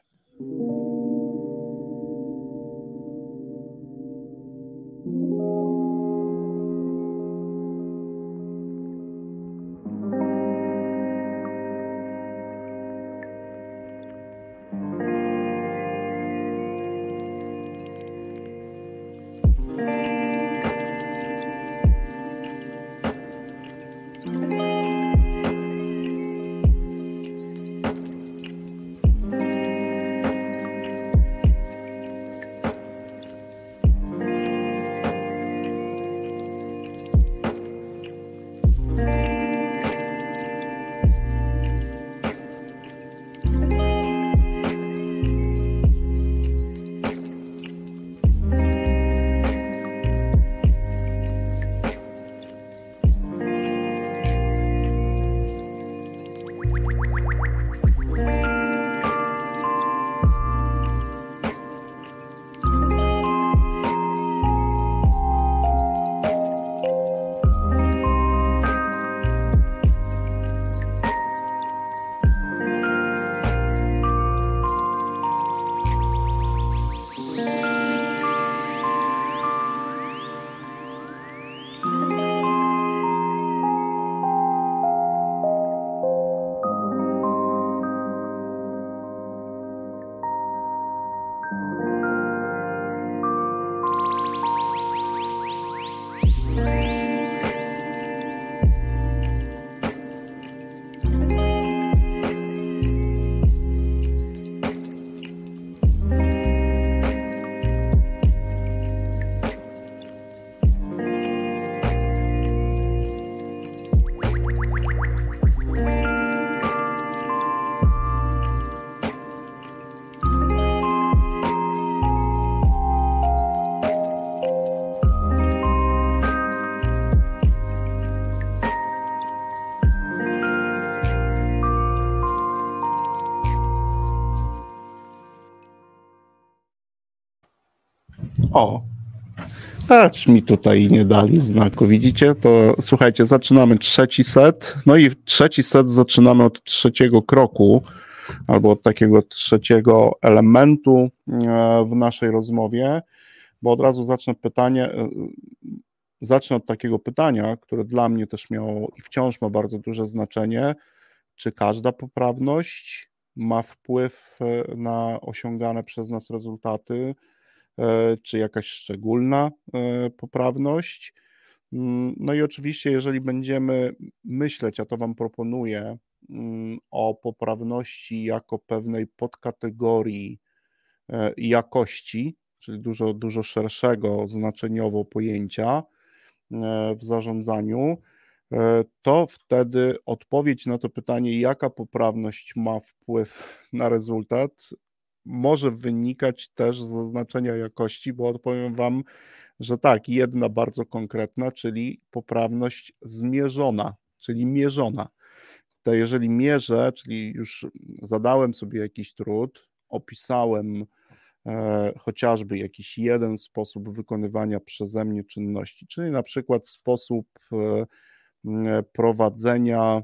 A: Acz mi tutaj nie dali znaku, widzicie? To słuchajcie, zaczynamy trzeci set. No i trzeci set zaczynamy od trzeciego kroku, albo od takiego trzeciego elementu e, w naszej rozmowie, bo od razu zacznę pytanie, e, zacznę od takiego pytania, które dla mnie też miało i wciąż ma bardzo duże znaczenie. Czy każda poprawność ma wpływ e, na osiągane przez nas rezultaty? E, czy jakaś szczególna e, poprawność. Mm, no i oczywiście, jeżeli będziemy myśleć, a to Wam proponuję, mm, o poprawności jako pewnej podkategorii e, jakości, czyli dużo, dużo szerszego znaczeniowo pojęcia w zarządzaniu, to wtedy odpowiedź na to pytanie, jaka poprawność ma wpływ na rezultat, może wynikać też z zaznaczenia jakości, bo odpowiem Wam, że tak, jedna bardzo konkretna, czyli poprawność zmierzona, czyli mierzona. To jeżeli mierzę, czyli już zadałem sobie jakiś trud, opisałem e, chociażby jakiś jeden sposób wykonywania przeze mnie czynności, czyli na przykład sposób e, prowadzenia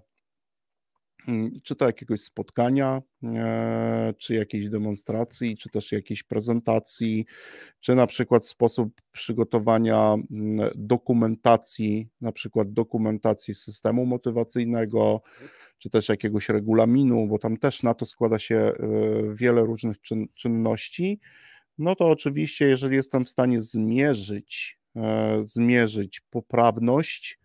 A: czy to jakiegoś spotkania, e, czy jakiejś demonstracji, czy też jakiejś prezentacji, czy na przykład sposób przygotowania mm, dokumentacji, na przykład dokumentacji systemu motywacyjnego, czy też jakiegoś regulaminu, bo tam też na to składa się e, wiele różnych czyn czynności. No to oczywiście, jeżeli jestem w stanie zmierzyć, e, zmierzyć poprawność,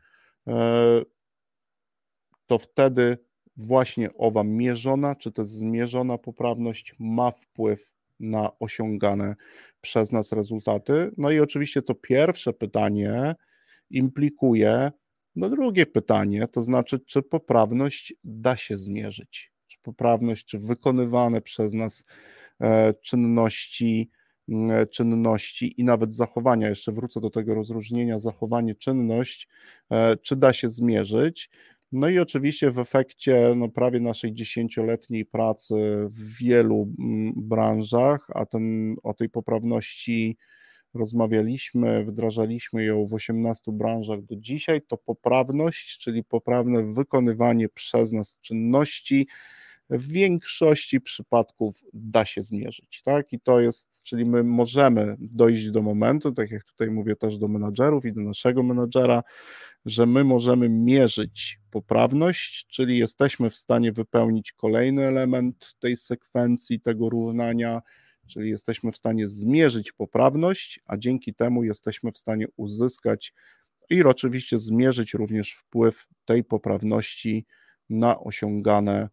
A: to wtedy właśnie owa mierzona, czy też zmierzona poprawność ma wpływ na osiągane przez nas rezultaty. No i oczywiście to pierwsze pytanie implikuje no drugie pytanie, to znaczy, czy poprawność da się zmierzyć? Czy poprawność, czy wykonywane przez nas e, czynności, e, czynności i nawet zachowania, jeszcze wrócę do tego rozróżnienia zachowanie, czynność, e, czy da się zmierzyć? No i oczywiście w efekcie no, prawie naszej dziesięcioletniej pracy w wielu mm, branżach, a ten, o tej poprawności rozmawialiśmy, wdrażaliśmy ją w 18 branżach do dzisiaj, to poprawność, czyli poprawne wykonywanie przez nas czynności, w większości przypadków da się zmierzyć, tak? I to jest, czyli my możemy dojść do momentu, tak jak tutaj mówię też do menadżerów i do naszego menadżera, że my możemy mierzyć poprawność, czyli jesteśmy w stanie wypełnić kolejny element tej sekwencji, tego równania, czyli jesteśmy w stanie zmierzyć poprawność, a dzięki temu jesteśmy w stanie uzyskać i oczywiście zmierzyć również wpływ tej poprawności na osiągane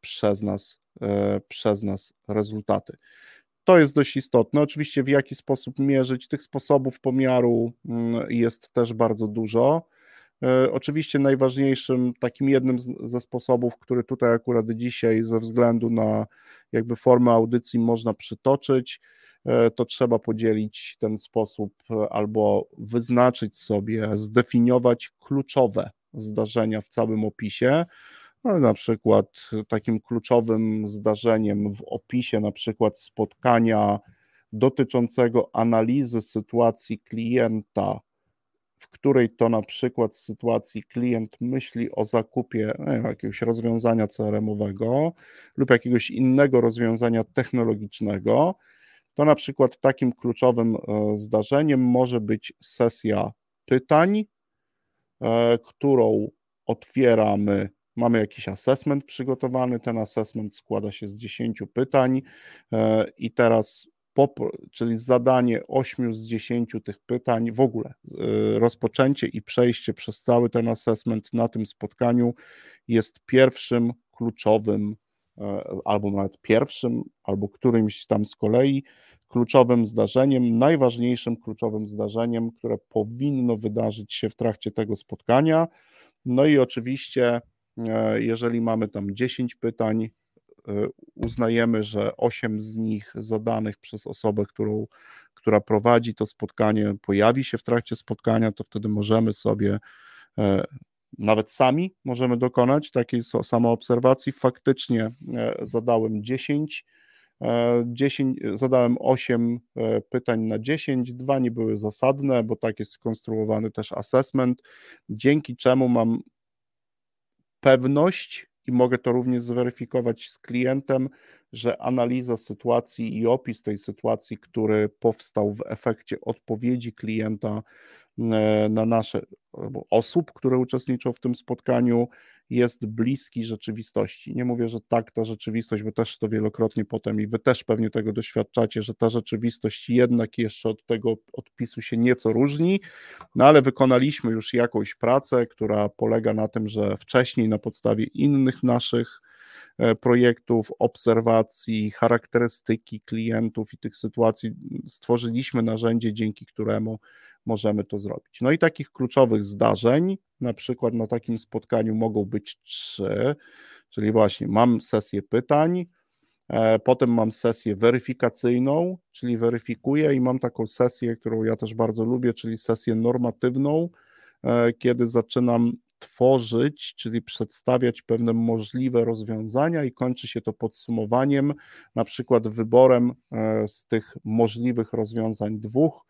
A: przez nas, e, przez nas rezultaty. To jest dość istotne. Oczywiście, w jaki sposób mierzyć, tych sposobów pomiaru mm, jest też bardzo dużo. E, oczywiście najważniejszym, takim jednym ze sposobów, który tutaj akurat dzisiaj ze względu na jakby formę audycji można przytoczyć, e, to trzeba podzielić ten sposób e, albo wyznaczyć sobie, zdefiniować kluczowe zdarzenia w całym opisie, no, na przykład takim kluczowym zdarzeniem w opisie, na przykład spotkania dotyczącego analizy sytuacji klienta, w której to na przykład sytuacji klient myśli o zakupie jakiegoś rozwiązania CRM-owego lub jakiegoś innego rozwiązania technologicznego, to na przykład takim kluczowym e, zdarzeniem może być sesja pytań, e, którą otwieramy Mamy jakiś assessment przygotowany. Ten assessment składa się z 10 pytań e, i teraz, czyli zadanie 8 z 10 tych pytań, w ogóle e, rozpoczęcie i przejście przez cały ten assessment na tym spotkaniu jest pierwszym kluczowym, e, albo nawet pierwszym, albo którymś tam z kolei kluczowym zdarzeniem, najważniejszym kluczowym zdarzeniem, które powinno wydarzyć się w trakcie tego spotkania. No i oczywiście jeżeli mamy tam 10 pytań, e, uznajemy, że 8 z nich zadanych przez osobę, którą, która prowadzi to spotkanie, pojawi się w trakcie spotkania, to wtedy możemy sobie e, nawet sami możemy dokonać takiej samoobserwacji. Faktycznie zadałem 10 10, zadałem 8 pytań na 10, dwa nie były zasadne, bo tak jest skonstruowany też assessment, dzięki czemu mam pewność i mogę to również zweryfikować z klientem, że analiza sytuacji i opis tej sytuacji, który powstał w efekcie odpowiedzi klienta e, na nasze osób, które uczestniczą w tym spotkaniu, jest bliski rzeczywistości. Nie mówię, że tak ta rzeczywistość, bo też to wielokrotnie potem i wy też pewnie tego doświadczacie, że ta rzeczywistość jednak jeszcze od tego odpisu się nieco różni, no ale wykonaliśmy już jakąś pracę, która polega na tym, że wcześniej na podstawie innych naszych e, projektów, obserwacji, charakterystyki klientów i tych sytuacji stworzyliśmy narzędzie, dzięki któremu możemy to zrobić. No i takich kluczowych zdarzeń, na przykład na takim spotkaniu mogą być trzy, czyli właśnie mam sesję pytań, e, potem mam sesję weryfikacyjną, czyli weryfikuję i mam taką sesję, którą ja też bardzo lubię, czyli sesję normatywną, e, kiedy zaczynam tworzyć, czyli przedstawiać pewne możliwe rozwiązania i kończy się to podsumowaniem, na przykład wyborem e, z tych możliwych rozwiązań dwóch,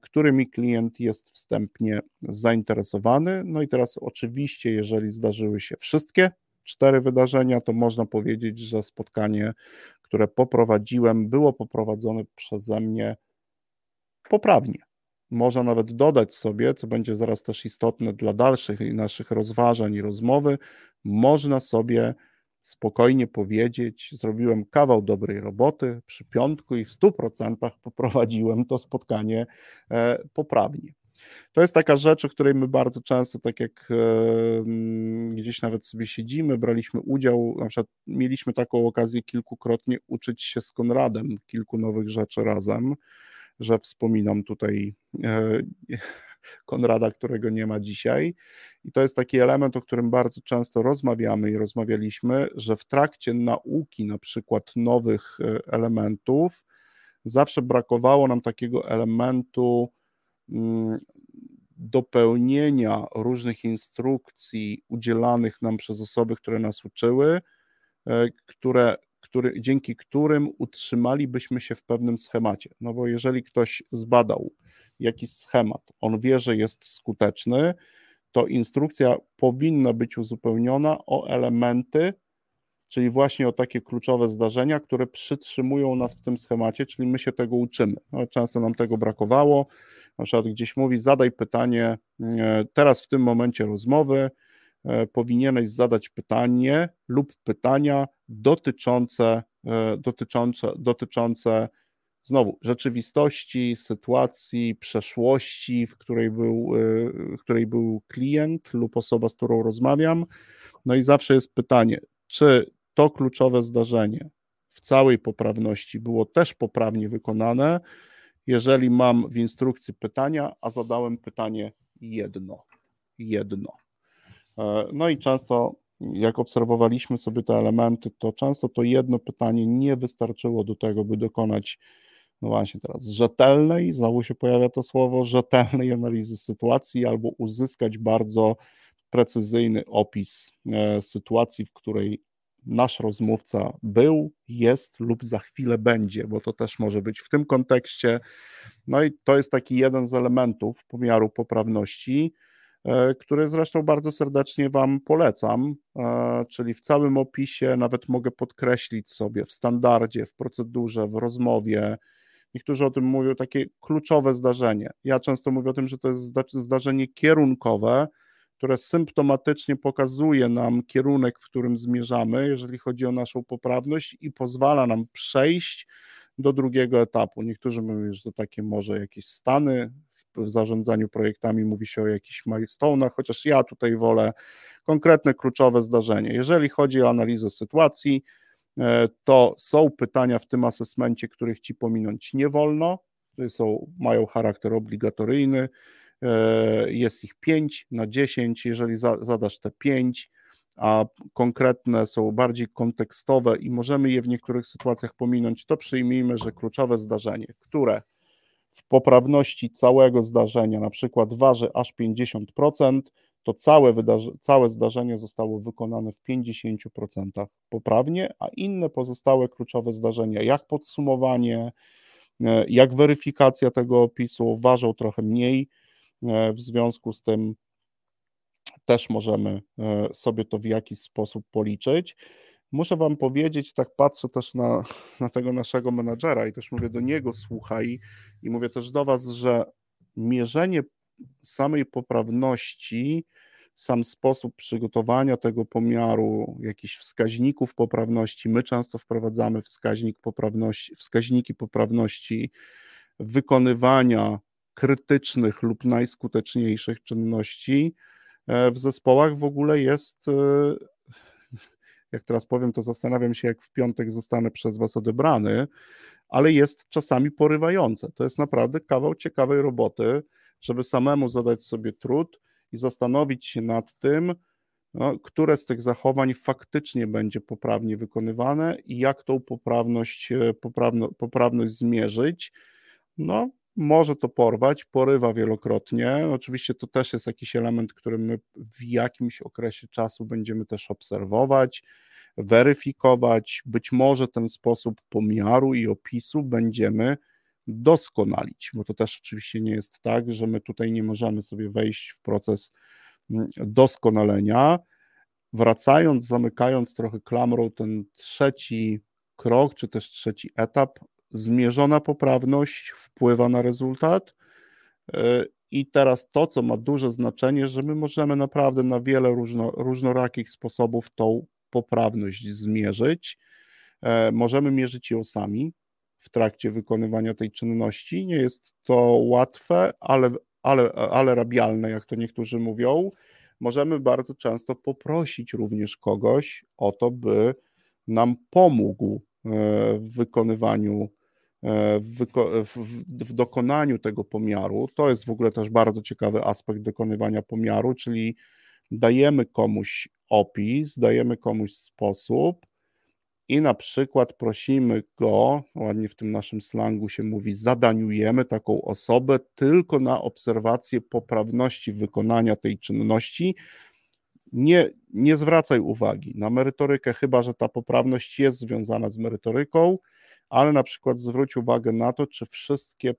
A: którymi klient jest wstępnie zainteresowany. No i teraz oczywiście, jeżeli zdarzyły się wszystkie cztery wydarzenia, to można powiedzieć, że spotkanie, które poprowadziłem, było poprowadzone przeze mnie poprawnie. Można nawet dodać sobie, co będzie zaraz też istotne dla dalszych naszych rozważań i rozmowy, można sobie spokojnie powiedzieć, zrobiłem kawał dobrej roboty przy piątku i w 100% poprowadziłem to spotkanie e, poprawnie. To jest taka rzecz, o której my bardzo często, tak jak e, gdzieś nawet sobie siedzimy, braliśmy udział, na przykład mieliśmy taką okazję kilkukrotnie uczyć się z Konradem kilku nowych rzeczy razem, że wspominam tutaj e, Konrada, którego nie ma dzisiaj. I to jest taki element, o którym bardzo często rozmawiamy i rozmawialiśmy, że w trakcie nauki na przykład nowych e, elementów zawsze brakowało nam takiego elementu mm, dopełnienia różnych instrukcji udzielanych nam przez osoby, które nas uczyły, e, które, który, dzięki którym utrzymalibyśmy się w pewnym schemacie. No bo jeżeli ktoś zbadał jakiś schemat, on wie, że jest skuteczny, to instrukcja powinna być uzupełniona o elementy, czyli właśnie o takie kluczowe zdarzenia, które przytrzymują nas w tym schemacie, czyli my się tego uczymy. No, często nam tego brakowało. Na przykład gdzieś mówi, zadaj pytanie, e, teraz w tym momencie rozmowy e, powinieneś zadać pytanie lub pytania dotyczące, e, dotyczące, dotyczące znowu rzeczywistości, sytuacji, przeszłości, w której był, y, w której był klient lub osoba, z którą rozmawiam. No i zawsze jest pytanie, czy to kluczowe zdarzenie w całej poprawności było też poprawnie wykonane, jeżeli mam w instrukcji pytania, a zadałem pytanie jedno. Jedno. E, no i często, jak obserwowaliśmy sobie te elementy, to często to jedno pytanie nie wystarczyło do tego, by dokonać no właśnie teraz, rzetelnej, znowu się pojawia to słowo, rzetelnej analizy sytuacji albo uzyskać bardzo precyzyjny opis e, sytuacji, w której nasz rozmówca był, jest lub za chwilę będzie, bo to też może być w tym kontekście. No i to jest taki jeden z elementów pomiaru poprawności, e, który zresztą bardzo serdecznie Wam polecam, e, czyli w całym opisie nawet mogę podkreślić sobie w standardzie, w procedurze, w rozmowie, Niektórzy o tym mówią takie kluczowe zdarzenie. Ja często mówię o tym, że to jest zdarzenie kierunkowe, które symptomatycznie pokazuje nam kierunek, w którym zmierzamy, jeżeli chodzi o naszą poprawność i pozwala nam przejść do drugiego etapu. Niektórzy mówią, że to takie może jakieś stany w zarządzaniu projektami, mówi się o jakichś milestone'ach, chociaż ja tutaj wolę konkretne kluczowe zdarzenie. Jeżeli chodzi o analizę sytuacji, to są pytania w tym asesmencie, których ci pominąć nie wolno, są, mają charakter obligatoryjny, e, jest ich 5 na 10, jeżeli za, zadasz te 5, a konkretne są bardziej kontekstowe i możemy je w niektórych sytuacjach pominąć, to przyjmijmy, że kluczowe zdarzenie, które w poprawności całego zdarzenia na przykład waży aż 50%, to całe, wydarze- całe zdarzenie zostało wykonane w 50% poprawnie, a inne pozostałe kluczowe zdarzenia, jak podsumowanie, e, jak weryfikacja tego opisu, ważą trochę mniej. E, w związku z tym też możemy e, sobie to w jakiś sposób policzyć. Muszę Wam powiedzieć, tak patrzę też na, (laughs) na tego naszego menadżera i też mówię do niego, słuchaj, i mówię też do Was, że mierzenie samej poprawności, sam sposób przygotowania tego pomiaru, jakichś wskaźników poprawności, my często wprowadzamy wskaźnik poprawności, wskaźniki poprawności wykonywania krytycznych lub najskuteczniejszych czynności e, w zespołach w ogóle jest, e, jak teraz powiem, to zastanawiam się, jak w piątek zostanę przez Was odebrany, ale jest czasami porywające. To jest naprawdę kawał ciekawej roboty, żeby samemu zadać sobie trud i zastanowić się nad tym, no, które z tych zachowań faktycznie będzie poprawnie wykonywane i jak tą poprawność, e, poprawno, poprawność zmierzyć. No, może to porwać, porywa wielokrotnie. Oczywiście to też jest jakiś element, który my w jakimś okresie czasu będziemy też obserwować, weryfikować. Być może ten sposób pomiaru i opisu będziemy doskonalić, bo to też oczywiście nie jest tak, że my tutaj nie możemy sobie wejść w proces mm, doskonalenia. Wracając, zamykając trochę klamrą ten trzeci krok, czy też trzeci etap, zmierzona poprawność wpływa na rezultat. E, I teraz to, co ma duże znaczenie, że my możemy naprawdę na wiele różno, różnorakich sposobów tą poprawność zmierzyć. E, możemy mierzyć ją sami w trakcie wykonywania tej czynności. Nie jest to łatwe, ale, ale, ale rabialne, jak to niektórzy mówią. Możemy bardzo często poprosić również kogoś o to, by nam pomógł e, w wykonywaniu E, w, w, w, dokonaniu tego pomiaru. To jest w ogóle też bardzo ciekawy aspekt dokonywania pomiaru, czyli dajemy komuś opis, dajemy komuś sposób i na przykład prosimy go, ładnie w tym naszym slangu się mówi, zadaniujemy taką osobę tylko na obserwację poprawności wykonania tej czynności. Nie, nie zwracaj uwagi na merytorykę, chyba że ta poprawność jest związana z merytoryką ale na przykład zwróć uwagę na to, czy wszystkie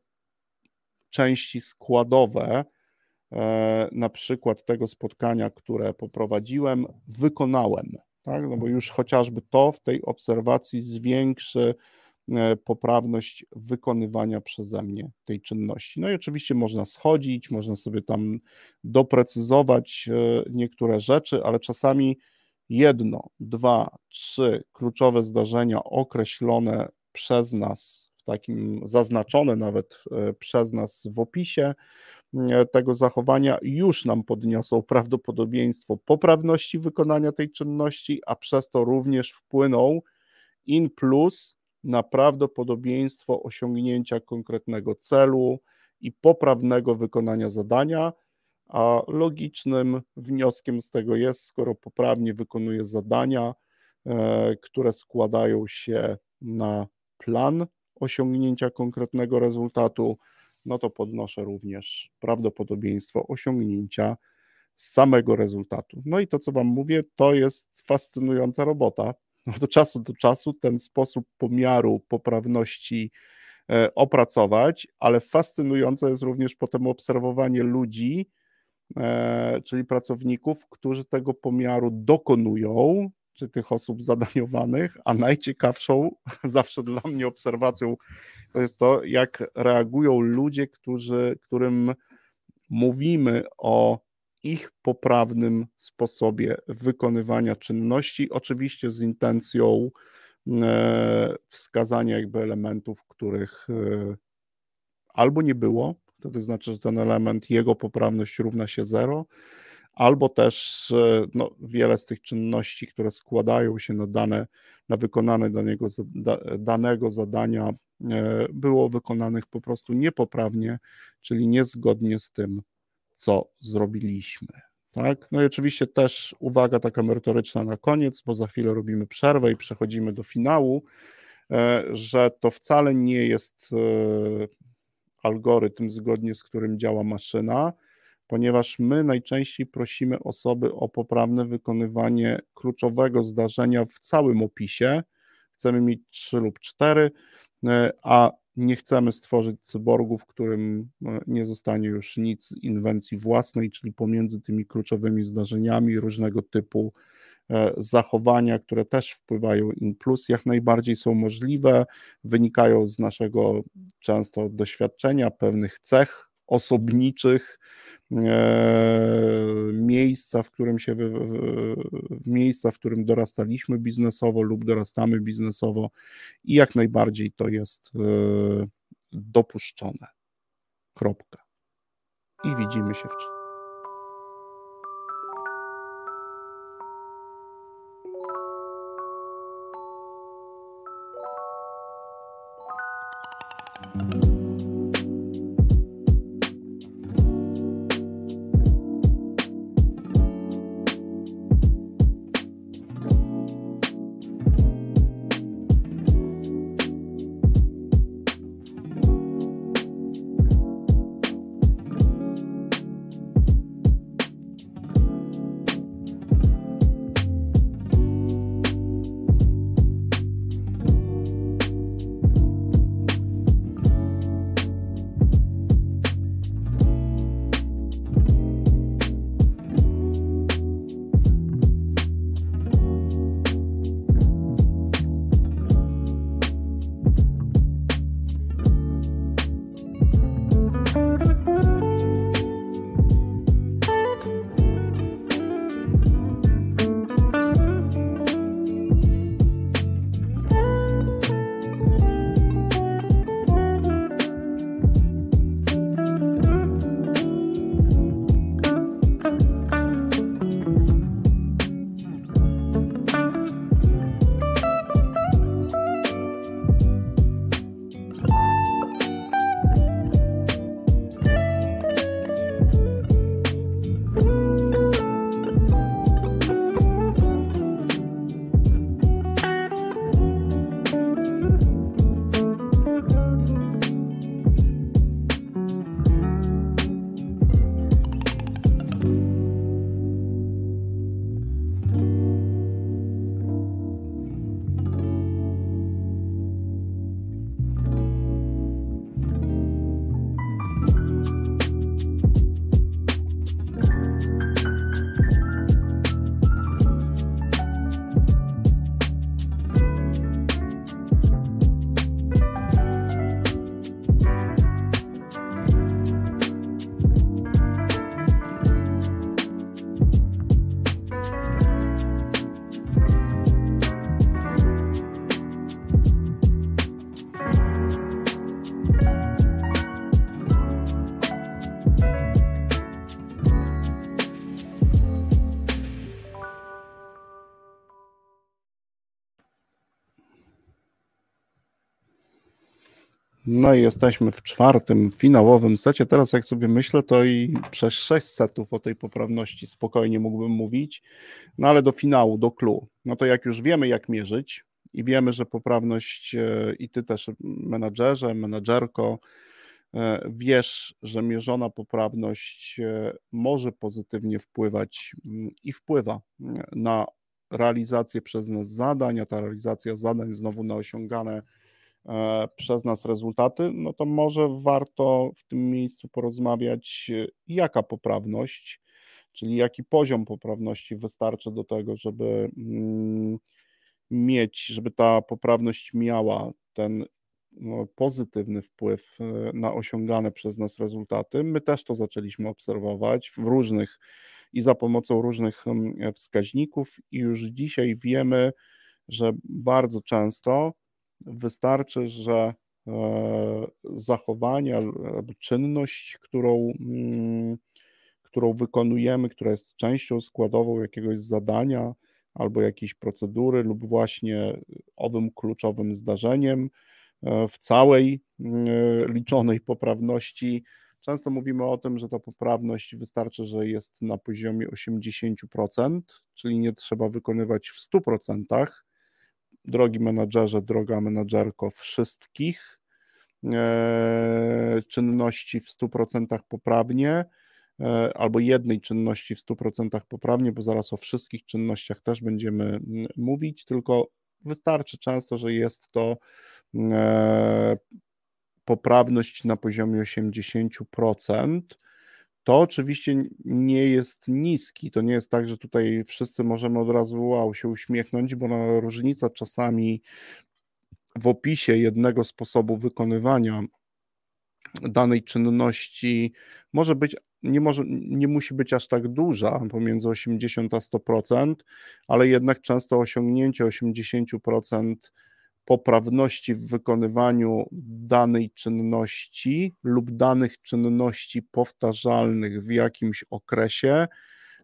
A: części składowe, e, na przykład tego spotkania, które poprowadziłem, wykonałem. Tak? No bo już chociażby to w tej obserwacji zwiększy e, poprawność wykonywania przeze mnie tej czynności. No i oczywiście można schodzić, można sobie tam doprecyzować e, niektóre rzeczy, ale czasami jedno, dwa, trzy kluczowe zdarzenia określone przez nas, w takim zaznaczone nawet e, przez nas w opisie tego zachowania, już nam podniosą prawdopodobieństwo poprawności wykonania tej czynności, a przez to również wpłyną in plus na prawdopodobieństwo osiągnięcia konkretnego celu i poprawnego wykonania zadania. A logicznym wnioskiem z tego jest, skoro poprawnie wykonuje zadania, e, które składają się na plan osiągnięcia konkretnego rezultatu, no to podnoszę również prawdopodobieństwo osiągnięcia samego rezultatu. No i to, co Wam mówię, to jest fascynująca robota. (laughs) Do czasu do czasu ten sposób pomiaru poprawności e, opracować, ale fascynujące jest również potem obserwowanie ludzi, e, czyli pracowników, którzy tego pomiaru dokonują, czy tych osób zadaniowanych, a najciekawszą (laughs) zawsze dla mnie obserwacją to jest to, jak reagują ludzie, którzy, którym mówimy o ich poprawnym sposobie wykonywania czynności, oczywiście z intencją e, wskazania jakby elementów, których e, albo nie było, to znaczy, że ten element, jego poprawność równa się zero, albo też no, wiele z tych czynności, które składają się na dane, na wykonane danego, danego zadania, e, było wykonanych po prostu niepoprawnie, czyli niezgodnie z tym, co zrobiliśmy. Tak? No i oczywiście też uwaga taka merytoryczna na koniec, bo za chwilę robimy przerwę i przechodzimy do finału, e, że to wcale nie jest e, algorytm, zgodnie z którym działa maszyna, ponieważ my najczęściej prosimy osoby o poprawne wykonywanie kluczowego zdarzenia w całym opisie. Chcemy mieć trzy lub cztery, e, a nie chcemy stworzyć cyborgu, w którym e, nie zostanie już nic z inwencji własnej, czyli pomiędzy tymi kluczowymi zdarzeniami różnego typu e, zachowania, które też wpływają in plus, jak najbardziej są możliwe, wynikają z naszego często doświadczenia, pewnych cech osobniczych, miejsca, w którym się w miejsca, w którym dorastaliśmy biznesowo lub dorastamy biznesowo i jak najbardziej to jest e, dopuszczone. Kropka. I widzimy się w No i jesteśmy w czwartym, finałowym secie. Teraz jak sobie myślę, to i przez sześć setów o tej poprawności spokojnie mógłbym mówić, no ale do finału, do clue. No to jak już wiemy, jak mierzyć i wiemy, że poprawność e, i ty też menadżerze, menadżerko, e, wiesz, że mierzona poprawność e, może pozytywnie wpływać mm, i wpływa na realizację przez nas zadań, a ta realizacja zadań znowu na osiągane przez nas rezultaty, no to może warto w tym miejscu porozmawiać, jaka poprawność, czyli jaki poziom poprawności wystarczy do tego, żeby mm, mieć, żeby ta poprawność miała ten no, pozytywny wpływ e, na osiągane przez nas rezultaty. My też to zaczęliśmy obserwować w różnych i za pomocą różnych mm, wskaźników, i już dzisiaj wiemy, że bardzo często Wystarczy, że e, zachowanie albo czynność, którą, mm, którą wykonujemy, która jest częścią składową jakiegoś zadania albo jakiejś procedury, lub właśnie owym kluczowym zdarzeniem e, w całej mm, liczonej poprawności. Często mówimy o tym, że ta poprawność wystarczy, że jest na poziomie 80%, czyli nie trzeba wykonywać w 100%, drogi menadżerze, droga menadżerko, wszystkich e, czynności w 100% poprawnie, albo jednej czynności w 100% poprawnie, bo zaraz o wszystkich czynnościach też będziemy mówić, tylko wystarczy często, że jest to poprawność na poziomie 80%, to oczywiście nie jest niski. To nie jest tak, że tutaj wszyscy możemy od razu wow, się uśmiechnąć, bo no, różnica czasami w opisie jednego sposobu wykonywania danej czynności może być, nie, może, nie musi być aż tak duża, pomiędzy 80 a 100%, ale jednak często osiągnięcie 80% poprawności w wykonywaniu danej czynności lub danych czynności powtarzalnych w jakimś okresie,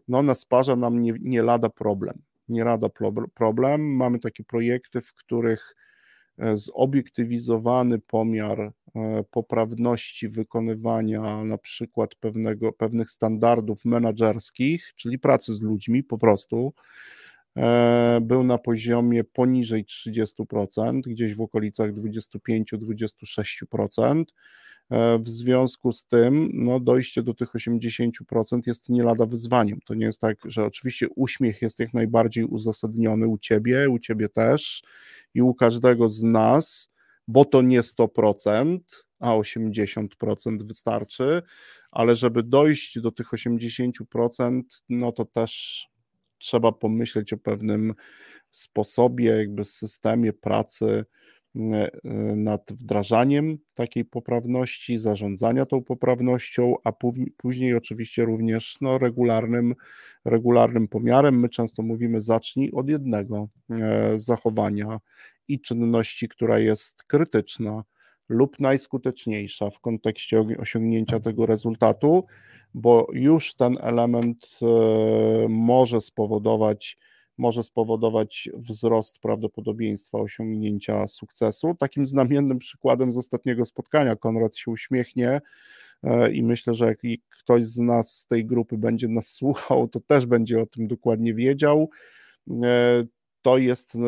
A: no ona sparza nam nie, nie lada problem. Nie lada problem. Mamy takie projekty, w których e, zobiektywizowany pomiar e, poprawności wykonywania na przykład pewnego, pewnych standardów menedżerskich, czyli pracy z ludźmi po prostu, był na poziomie poniżej 30%, gdzieś w okolicach 25-26%. E, w związku z tym no, dojście do tych 80% jest nie lada wyzwaniem. To nie jest tak, że oczywiście uśmiech jest jak najbardziej uzasadniony u ciebie, u ciebie też i u każdego z nas, bo to nie 100%, a 80% wystarczy, ale żeby dojść do tych 80%, no to też trzeba pomyśleć o pewnym sposobie, jakby systemie pracy e, nad wdrażaniem takiej poprawności, zarządzania tą poprawnością, a później oczywiście również no, regularnym, regularnym pomiarem. My często mówimy zacznij od jednego e, zachowania i czynności, która jest krytyczna lub najskuteczniejsza w kontekście osiągnięcia tego rezultatu, bo już ten element e, może spowodować, może spowodować wzrost prawdopodobieństwa osiągnięcia sukcesu. Takim znamiennym przykładem z ostatniego spotkania, Konrad się uśmiechnie e, i myślę, że jak ktoś z nas z tej grupy będzie nas słuchał, to też będzie o tym dokładnie wiedział. E, to jest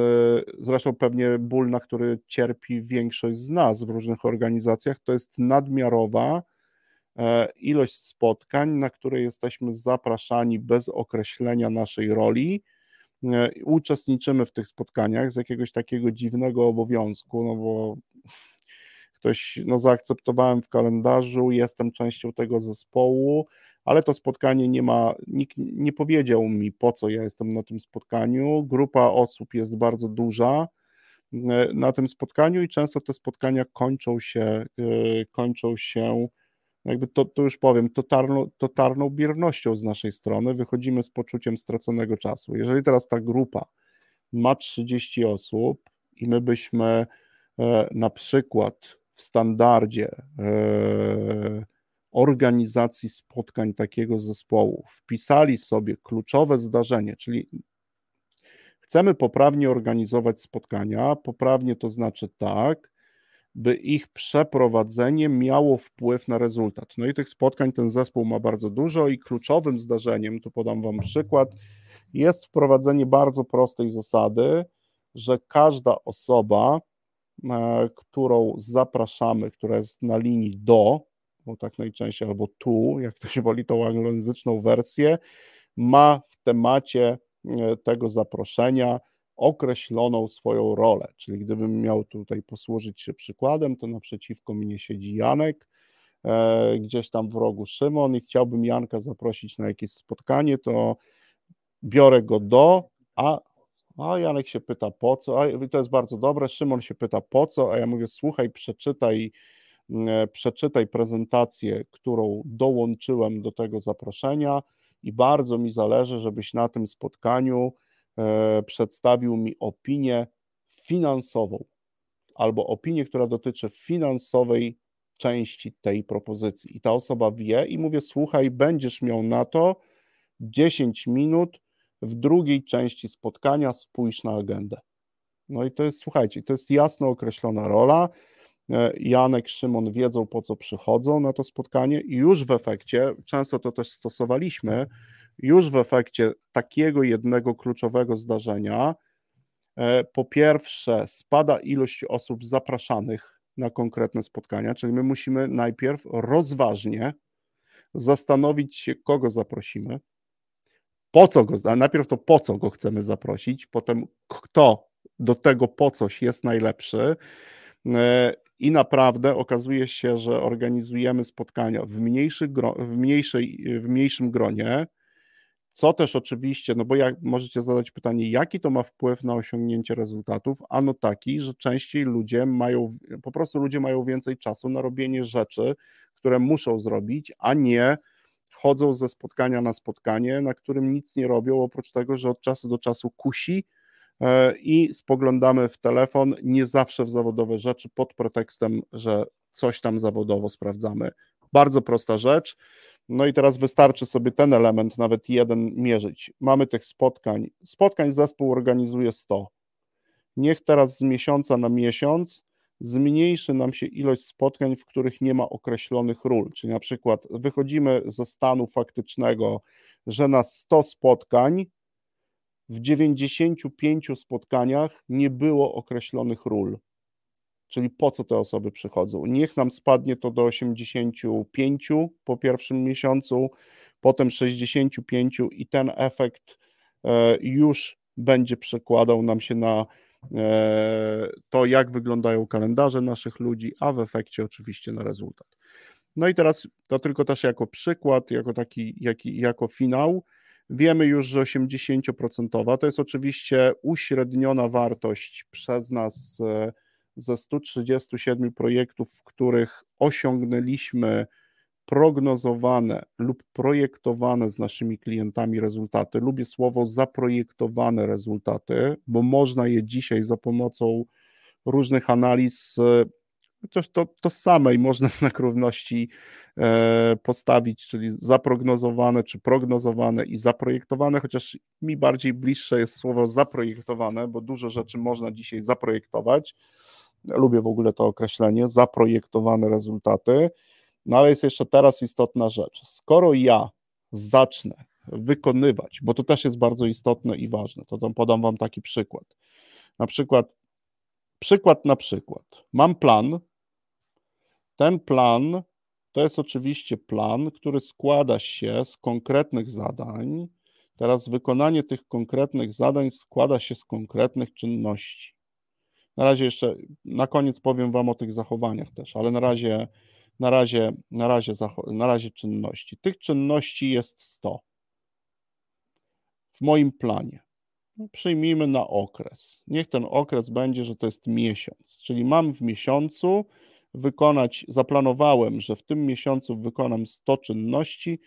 A: zresztą pewnie ból, na który cierpi większość z nas w różnych organizacjach, to jest nadmiarowa E, ilość spotkań, na które jesteśmy zapraszani bez określenia naszej roli. E, uczestniczymy w tych spotkaniach z jakiegoś takiego dziwnego obowiązku, no bo ktoś, no zaakceptowałem w kalendarzu, jestem częścią tego zespołu, ale to spotkanie nie ma, nikt nie powiedział mi, po co ja jestem na tym spotkaniu. Grupa osób jest bardzo duża e, na tym spotkaniu i często te spotkania kończą się, kończą się jakby to, to już powiem, totalną, totalną biernością z naszej strony, wychodzimy z poczuciem straconego czasu. Jeżeli teraz ta grupa ma 30 osób i my byśmy e, na przykład w standardzie e, organizacji spotkań takiego zespołu wpisali sobie kluczowe zdarzenie, czyli chcemy poprawnie organizować spotkania, poprawnie to znaczy tak, by ich przeprowadzenie miało wpływ na rezultat. No i tych spotkań ten zespół ma bardzo dużo i kluczowym zdarzeniem, tu podam Wam przykład, jest wprowadzenie bardzo prostej zasady, że każda osoba, którą zapraszamy, która jest na linii do, bo tak najczęściej, albo tu, jak to się woli tą anglojęzyczną wersję, ma w temacie e, tego zaproszenia określoną swoją rolę. Czyli gdybym miał tutaj posłużyć się przykładem, to naprzeciwko mnie siedzi Janek, e, gdzieś tam w rogu Szymon i chciałbym Janka zaprosić na jakieś spotkanie, to biorę go do, a, a Janek się pyta po co, a to jest bardzo dobre, Szymon się pyta po co, a ja mówię słuchaj, przeczytaj e, przeczytaj prezentację, którą dołączyłem do tego zaproszenia i bardzo mi zależy, żebyś na tym spotkaniu E, przedstawił mi opinię finansową albo opinię, która dotyczy finansowej części tej propozycji. I ta osoba wie i mówię: Słuchaj, będziesz miał na to 10 minut w drugiej części spotkania, spójrz na agendę. No i to jest, słuchajcie, to jest jasno określona rola. E, Janek, Szymon wiedzą, po co przychodzą na to spotkanie, i już w efekcie, często to też stosowaliśmy, już w efekcie takiego jednego kluczowego zdarzenia, e, po pierwsze, spada ilość osób zapraszanych na konkretne spotkania, czyli my musimy najpierw rozważnie zastanowić się, kogo zaprosimy, po co go, najpierw to po co go chcemy zaprosić, potem kto do tego po coś jest najlepszy. E, I naprawdę okazuje się, że organizujemy spotkania w, mniejszych, w, mniejszej, w mniejszym gronie, co też oczywiście, no bo jak możecie zadać pytanie, jaki to ma wpływ na osiągnięcie rezultatów? Ano taki, że częściej ludzie mają, po prostu ludzie mają więcej czasu na robienie rzeczy, które muszą zrobić, a nie chodzą ze spotkania na spotkanie, na którym nic nie robią, oprócz tego, że od czasu do czasu kusi e, i spoglądamy w telefon, nie zawsze w zawodowe rzeczy, pod pretekstem, że coś tam zawodowo sprawdzamy. Bardzo prosta rzecz. No i teraz wystarczy sobie ten element, nawet jeden, mierzyć. Mamy tych spotkań. Spotkań zespół organizuje 100. Niech teraz z miesiąca na miesiąc zmniejszy nam się ilość spotkań, w których nie ma określonych ról. Czyli na przykład wychodzimy ze stanu faktycznego, że na 100 spotkań w 95 spotkaniach nie było określonych ról. Czyli po co te osoby przychodzą? Niech nam spadnie to do 85 po pierwszym miesiącu, potem 65 i ten efekt e, już będzie przekładał nam się na to, jak wyglądają kalendarze naszych ludzi, a w efekcie oczywiście na rezultat. No i teraz to tylko też jako przykład, jako taki, jaki, jako finał. Wiemy już, że 80% to jest oczywiście uśredniona wartość przez nas e, ze 137 projektów, w których osiągnęliśmy prognozowane lub projektowane z naszymi klientami rezultaty. Lubię słowo zaprojektowane rezultaty, bo można je dzisiaj za pomocą różnych analiz, chociaż to, to samej można (laughs) znak równości e, postawić, czyli zaprognozowane czy prognozowane i zaprojektowane, chociaż mi bardziej bliższe jest słowo zaprojektowane, bo dużo rzeczy można dzisiaj zaprojektować lubię w ogóle to określenie, zaprojektowane rezultaty. No ale jest jeszcze teraz istotna rzecz. Skoro ja zacznę wykonywać, bo to też jest bardzo istotne i ważne, to tam podam Wam taki przykład. Na przykład, przykład na przykład. Mam plan. Ten plan to jest oczywiście plan, który składa się z konkretnych zadań. Teraz wykonanie tych konkretnych zadań składa się z konkretnych czynności. Na razie jeszcze, na koniec powiem Wam o tych zachowaniach też, ale na razie, na razie, na razie, na razie czynności. Tych czynności jest 100 w moim planie. Przyjmijmy na okres. Niech ten okres będzie, że to jest miesiąc, czyli mam w miesiącu wykonać, zaplanowałem, że w tym miesiącu wykonam 100 czynności,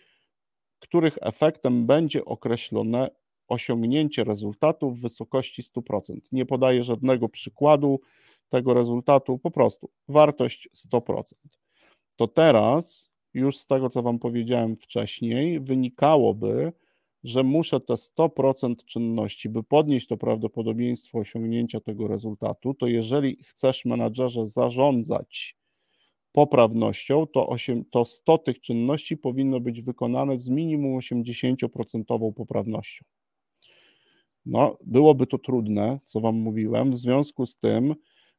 A: których efektem będzie określone osiągnięcie rezultatu w wysokości 100%. Nie podaję żadnego przykładu tego rezultatu, po prostu wartość 100%. To teraz, już z tego, co Wam powiedziałem wcześniej, wynikałoby, że muszę te 100% czynności, by podnieść to prawdopodobieństwo osiągnięcia tego rezultatu, to jeżeli chcesz menadżerze zarządzać poprawnością, to, 8, to 100 tych czynności powinno być wykonane z minimum 80% poprawnością. No, byłoby to trudne, co Wam mówiłem. W związku z tym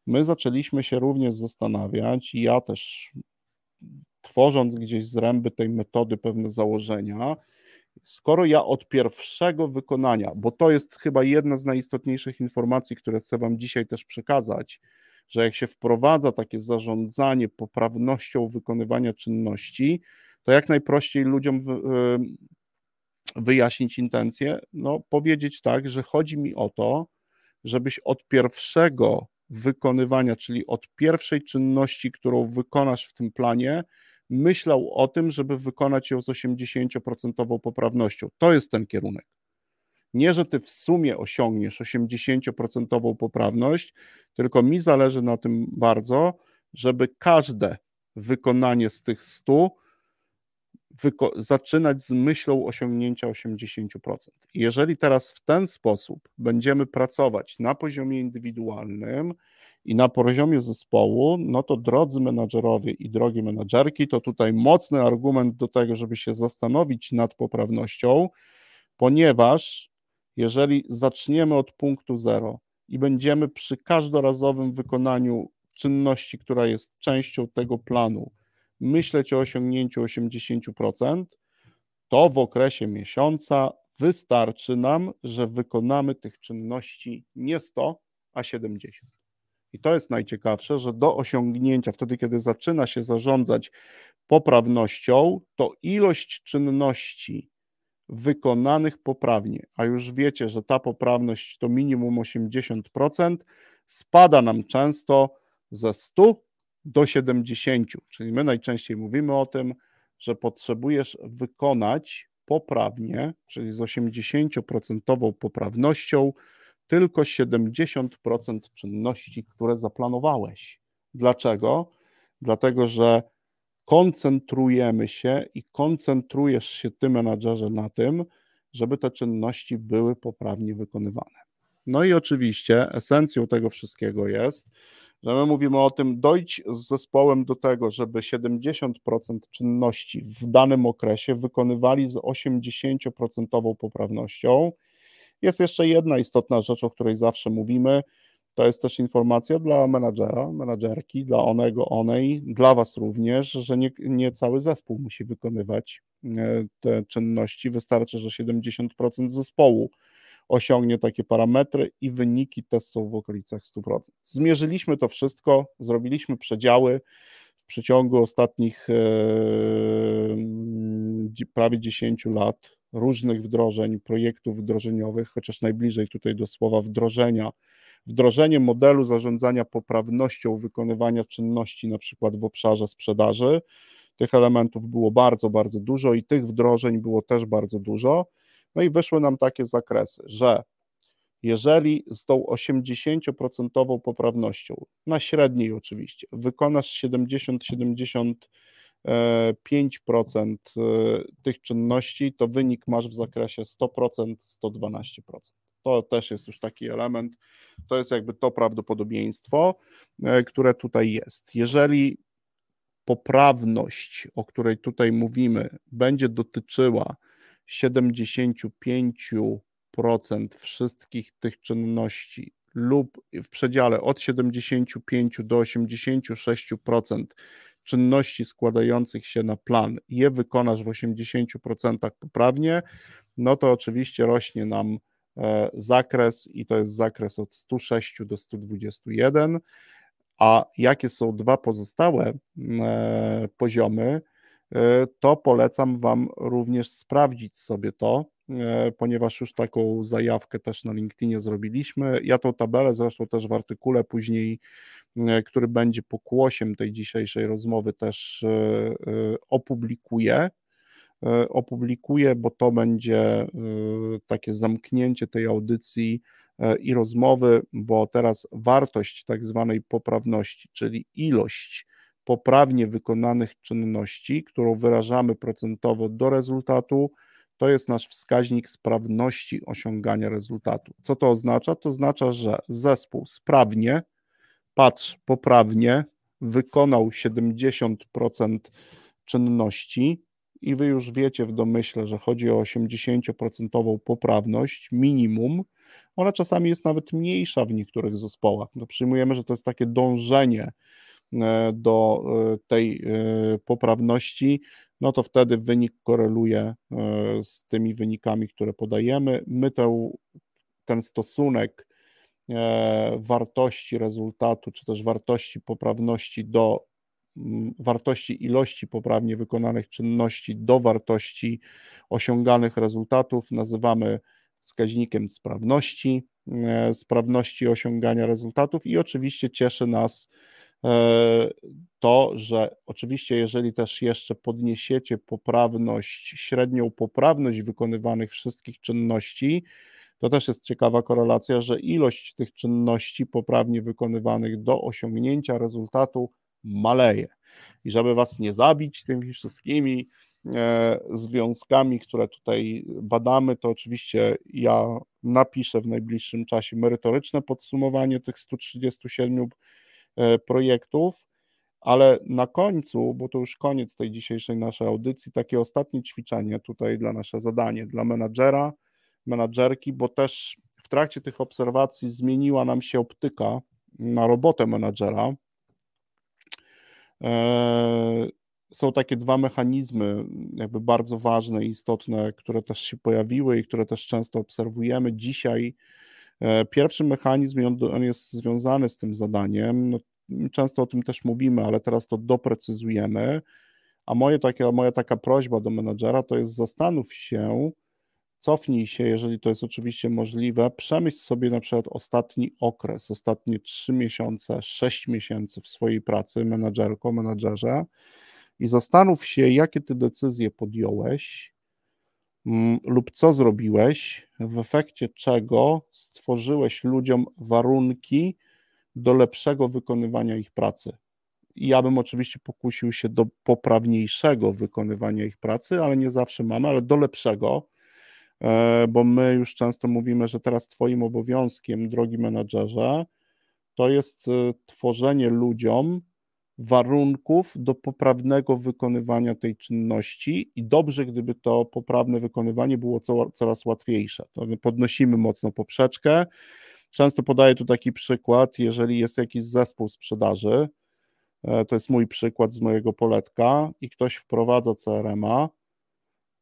A: my zaczęliśmy się również zastanawiać, i ja też tworząc gdzieś z ręby tej metody pewne założenia, skoro ja od pierwszego wykonania, bo to jest chyba jedna z najistotniejszych informacji, które chcę Wam dzisiaj też przekazać, że jak się wprowadza takie zarządzanie poprawnością wykonywania czynności, to jak najprościej ludziom wyjaśnić intencje? No, powiedzieć tak, że chodzi mi o to, żebyś od pierwszego wykonywania, czyli od pierwszej czynności, którą wykonasz w tym planie, myślał o tym, żeby wykonać ją z 80% poprawnością. To jest ten kierunek. Nie, że ty w sumie osiągniesz 80% poprawność, tylko mi zależy na tym bardzo, żeby każde wykonanie z tych 100 zaczynać z myślą osiągnięcia 80%. Jeżeli teraz w ten sposób będziemy pracować na poziomie indywidualnym i na poziomie zespołu, no to drodzy menadżerowie i drogie menadżerki, to tutaj mocny argument do tego, żeby się zastanowić nad poprawnością, ponieważ jeżeli zaczniemy od punktu zero i będziemy przy każdorazowym wykonaniu czynności, która jest częścią tego planu, myśleć o osiągnięciu 80%, to w okresie miesiąca wystarczy nam, że wykonamy tych czynności nie 100, a 70. I to jest najciekawsze, że do osiągnięcia, wtedy kiedy zaczyna się zarządzać poprawnością, to ilość czynności wykonanych poprawnie, a już wiecie, że ta poprawność to minimum 80%, spada nam często ze 100 do 70. Czyli my najczęściej mówimy o tym, że potrzebujesz wykonać poprawnie, czyli z 80% poprawnością, tylko 70% czynności, które zaplanowałeś. Dlaczego? Dlatego, że koncentrujemy się i koncentrujesz się ty, menadżerze, na tym, żeby te czynności były poprawnie wykonywane. No i oczywiście esencją tego wszystkiego jest, że my mówimy o tym, dojdź z zespołem do tego, żeby 70% czynności w danym okresie wykonywali z 80% poprawnością. Jest jeszcze jedna istotna rzecz, o której zawsze mówimy. To jest też informacja dla menadżera, menadżerki, dla onego, onej, dla Was również, że nie, nie cały zespół musi wykonywać e, te czynności. Wystarczy, że 70% zespołu osiągnie takie parametry i wyniki też są w okolicach 100%. Zmierzyliśmy to wszystko, zrobiliśmy przedziały w przeciągu ostatnich e, prawie 10 lat różnych wdrożeń, projektów wdrożeniowych, chociaż najbliżej tutaj do słowa wdrożenia, wdrożenie modelu zarządzania poprawnością wykonywania czynności, na przykład w obszarze sprzedaży. Tych elementów było bardzo, bardzo dużo i tych wdrożeń było też bardzo dużo. No i wyszły nam takie zakresy, że jeżeli z tą 80% poprawnością, na średniej oczywiście, wykonasz 70-75% e, tych czynności, to wynik masz w zakresie 100%, 112%. To też jest już taki element, to jest jakby to prawdopodobieństwo, e, które tutaj jest. Jeżeli poprawność, o której tutaj mówimy, będzie dotyczyła 75% wszystkich tych czynności lub w przedziale od 75 do 86% czynności składających się na plan je wykonasz w 80% poprawnie, no to oczywiście rośnie nam e, zakres i to jest zakres od 106 do 121. A jakie są dwa pozostałe e, poziomy? E, to polecam Wam również sprawdzić sobie to, e, ponieważ już taką zajawkę też na LinkedInie zrobiliśmy. Ja tą tabelę zresztą też w artykule później, e, który będzie pokłosiem tej dzisiejszej rozmowy, też opublikuję. Opublikuję, bo to będzie takie zamknięcie tej audycji i rozmowy, bo teraz wartość tak zwanej poprawności, czyli ilość poprawnie wykonanych czynności, którą wyrażamy procentowo do rezultatu, to jest nasz wskaźnik sprawności osiągania rezultatu. Co to oznacza? To oznacza, że zespół sprawnie, patrz, poprawnie wykonał 70% czynności i wy już wiecie w domyśle, że chodzi o 80% poprawność minimum. Ona czasami jest nawet mniejsza w niektórych zespołach. No przyjmujemy, że to jest takie dążenie do e, tej e, poprawności, no to wtedy wynik koreluje z tymi wynikami, które podajemy. My te, ten stosunek wartości rezultatu, czy też wartości poprawności do wartości ilości poprawnie wykonanych czynności do wartości osiąganych rezultatów nazywamy wskaźnikiem sprawności, sprawności osiągania rezultatów i oczywiście cieszy nas E, to, że oczywiście, jeżeli też jeszcze podniesiecie poprawność, średnią poprawność wykonywanych wszystkich czynności, to też jest ciekawa korelacja, że ilość tych czynności poprawnie wykonywanych do osiągnięcia rezultatu maleje. I żeby Was nie zabić tymi wszystkimi e, związkami, które tutaj badamy, to oczywiście ja napiszę w najbliższym czasie merytoryczne podsumowanie tych 137 E, projektów, ale na końcu, bo to już koniec tej dzisiejszej naszej audycji, takie ostatnie ćwiczenie tutaj dla nasze zadanie, dla menadżera, menadżerki, bo też w trakcie tych obserwacji zmieniła nam się optyka na robotę menadżera. E, są takie dwa mechanizmy, jakby bardzo ważne i istotne, które też się pojawiły i które też często obserwujemy dzisiaj. E, pierwszy mechanizm, on jest związany z tym zadaniem. No, często o tym też mówimy, ale teraz to doprecyzujemy. A moje takie, moja taka prośba do menadżera to jest zastanów się, cofnij się, jeżeli to jest oczywiście możliwe, przemyśl sobie na przykład ostatni okres, ostatnie 3 miesiące, 6 miesięcy w swojej pracy menadżerko, menadżerze i zastanów się, jakie ty decyzje podjąłeś mm, lub co zrobiłeś, w efekcie czego stworzyłeś ludziom warunki do lepszego wykonywania ich pracy. Ja bym oczywiście pokusił się do poprawniejszego wykonywania ich pracy, ale nie zawsze mamy, ale do lepszego, e, bo my już często mówimy, że teraz Twoim obowiązkiem, drogi menadżerze, to jest e, tworzenie ludziom warunków do poprawnego wykonywania tej czynności i dobrze, gdyby to poprawne wykonywanie było coraz łatwiejsze. To my podnosimy mocno poprzeczkę. Często podaję tu taki przykład, jeżeli jest jakiś zespół sprzedaży, e, to jest mój przykład z mojego poletka i ktoś wprowadza CRM-a,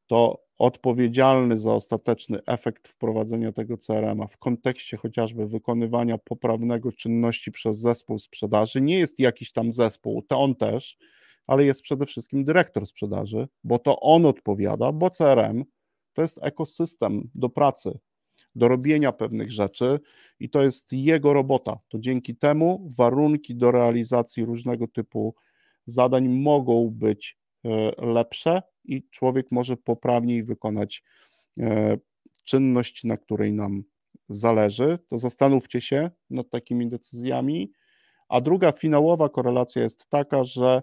A: to odpowiedzialny za ostateczny efekt wprowadzenia tego CRM-a w kontekście chociażby wykonywania poprawnego czynności przez zespół sprzedaży nie jest jakiś tam zespół, to on też, ale jest przede wszystkim dyrektor sprzedaży, bo to on odpowiada, bo CRM to jest ekosystem do pracy, do robienia pewnych rzeczy i to jest jego robota. To dzięki temu warunki do realizacji różnego typu zadań mogą być e, lepsze i człowiek może poprawniej wykonać e, czynność, na której nam zależy. To zastanówcie się nad takimi decyzjami. A druga finałowa korelacja jest taka, że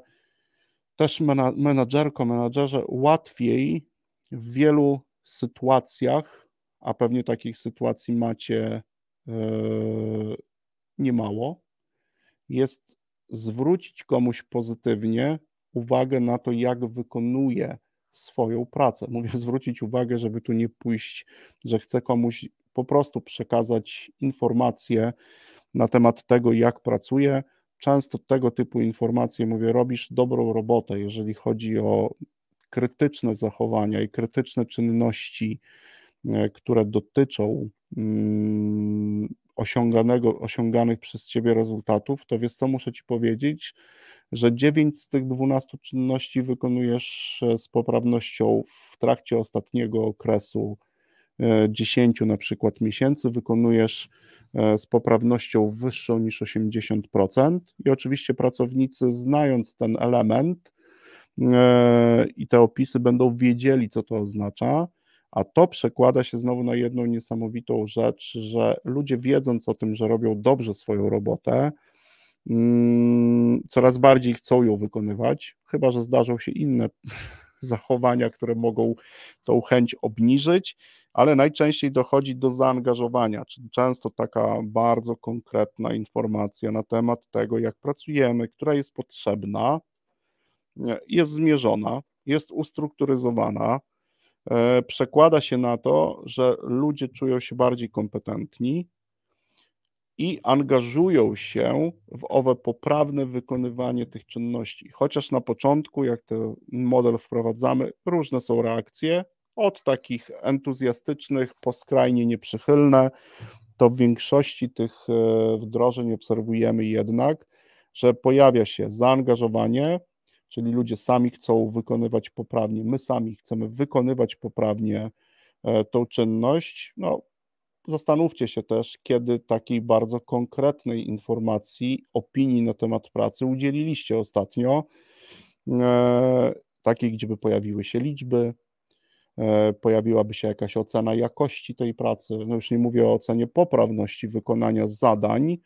A: też menadżerko, menadżerze łatwiej w wielu sytuacjach, a pewnie takich sytuacji macie yy, niemało, jest zwrócić komuś pozytywnie uwagę na to, jak wykonuje swoją pracę. Mówię (laughs) zwrócić uwagę, żeby tu nie pójść, że chcę komuś po prostu przekazać informacje na temat tego, jak pracuje. Często tego typu informacje, mówię, robisz dobrą robotę, jeżeli chodzi o krytyczne zachowania i krytyczne czynności, e, które dotyczą mm, osiąganego, osiąganych przez Ciebie rezultatów, to wiesz co, muszę Ci powiedzieć, że 9 z tych 12 czynności wykonujesz e, z poprawnością w trakcie ostatniego okresu 10 e, na przykład miesięcy, wykonujesz e, z poprawnością wyższą niż 80%. I oczywiście pracownicy, znając ten element i te opisy, będą wiedzieli, co to oznacza. A to przekłada się znowu na jedną niesamowitą rzecz, że ludzie wiedząc o tym, że robią dobrze swoją robotę, Mm, coraz bardziej chcą ją wykonywać, chyba że zdarzą się inne (laughs) zachowania, które mogą tą chęć obniżyć, ale najczęściej dochodzi do zaangażowania, czyli często taka bardzo konkretna informacja na temat tego, jak pracujemy, która jest potrzebna, jest zmierzona, jest ustrukturyzowana, przekłada się na to, że ludzie czują się bardziej kompetentni, i angażują się w owe poprawne wykonywanie tych czynności. Chociaż na początku, jak ten model wprowadzamy, różne są reakcje, od takich entuzjastycznych po skrajnie nieprzychylne, to w większości tych e, wdrożeń obserwujemy jednak, że pojawia się zaangażowanie, czyli ludzie sami chcą wykonywać poprawnie, my sami chcemy wykonywać poprawnie e, tą czynność. No, Zastanówcie się też, kiedy takiej bardzo konkretnej informacji, opinii na temat pracy udzieliliście ostatnio, e, takiej, gdzie by pojawiły się liczby, e, pojawiłaby się jakaś ocena jakości tej pracy. No już nie mówię o ocenie poprawności wykonania zadań,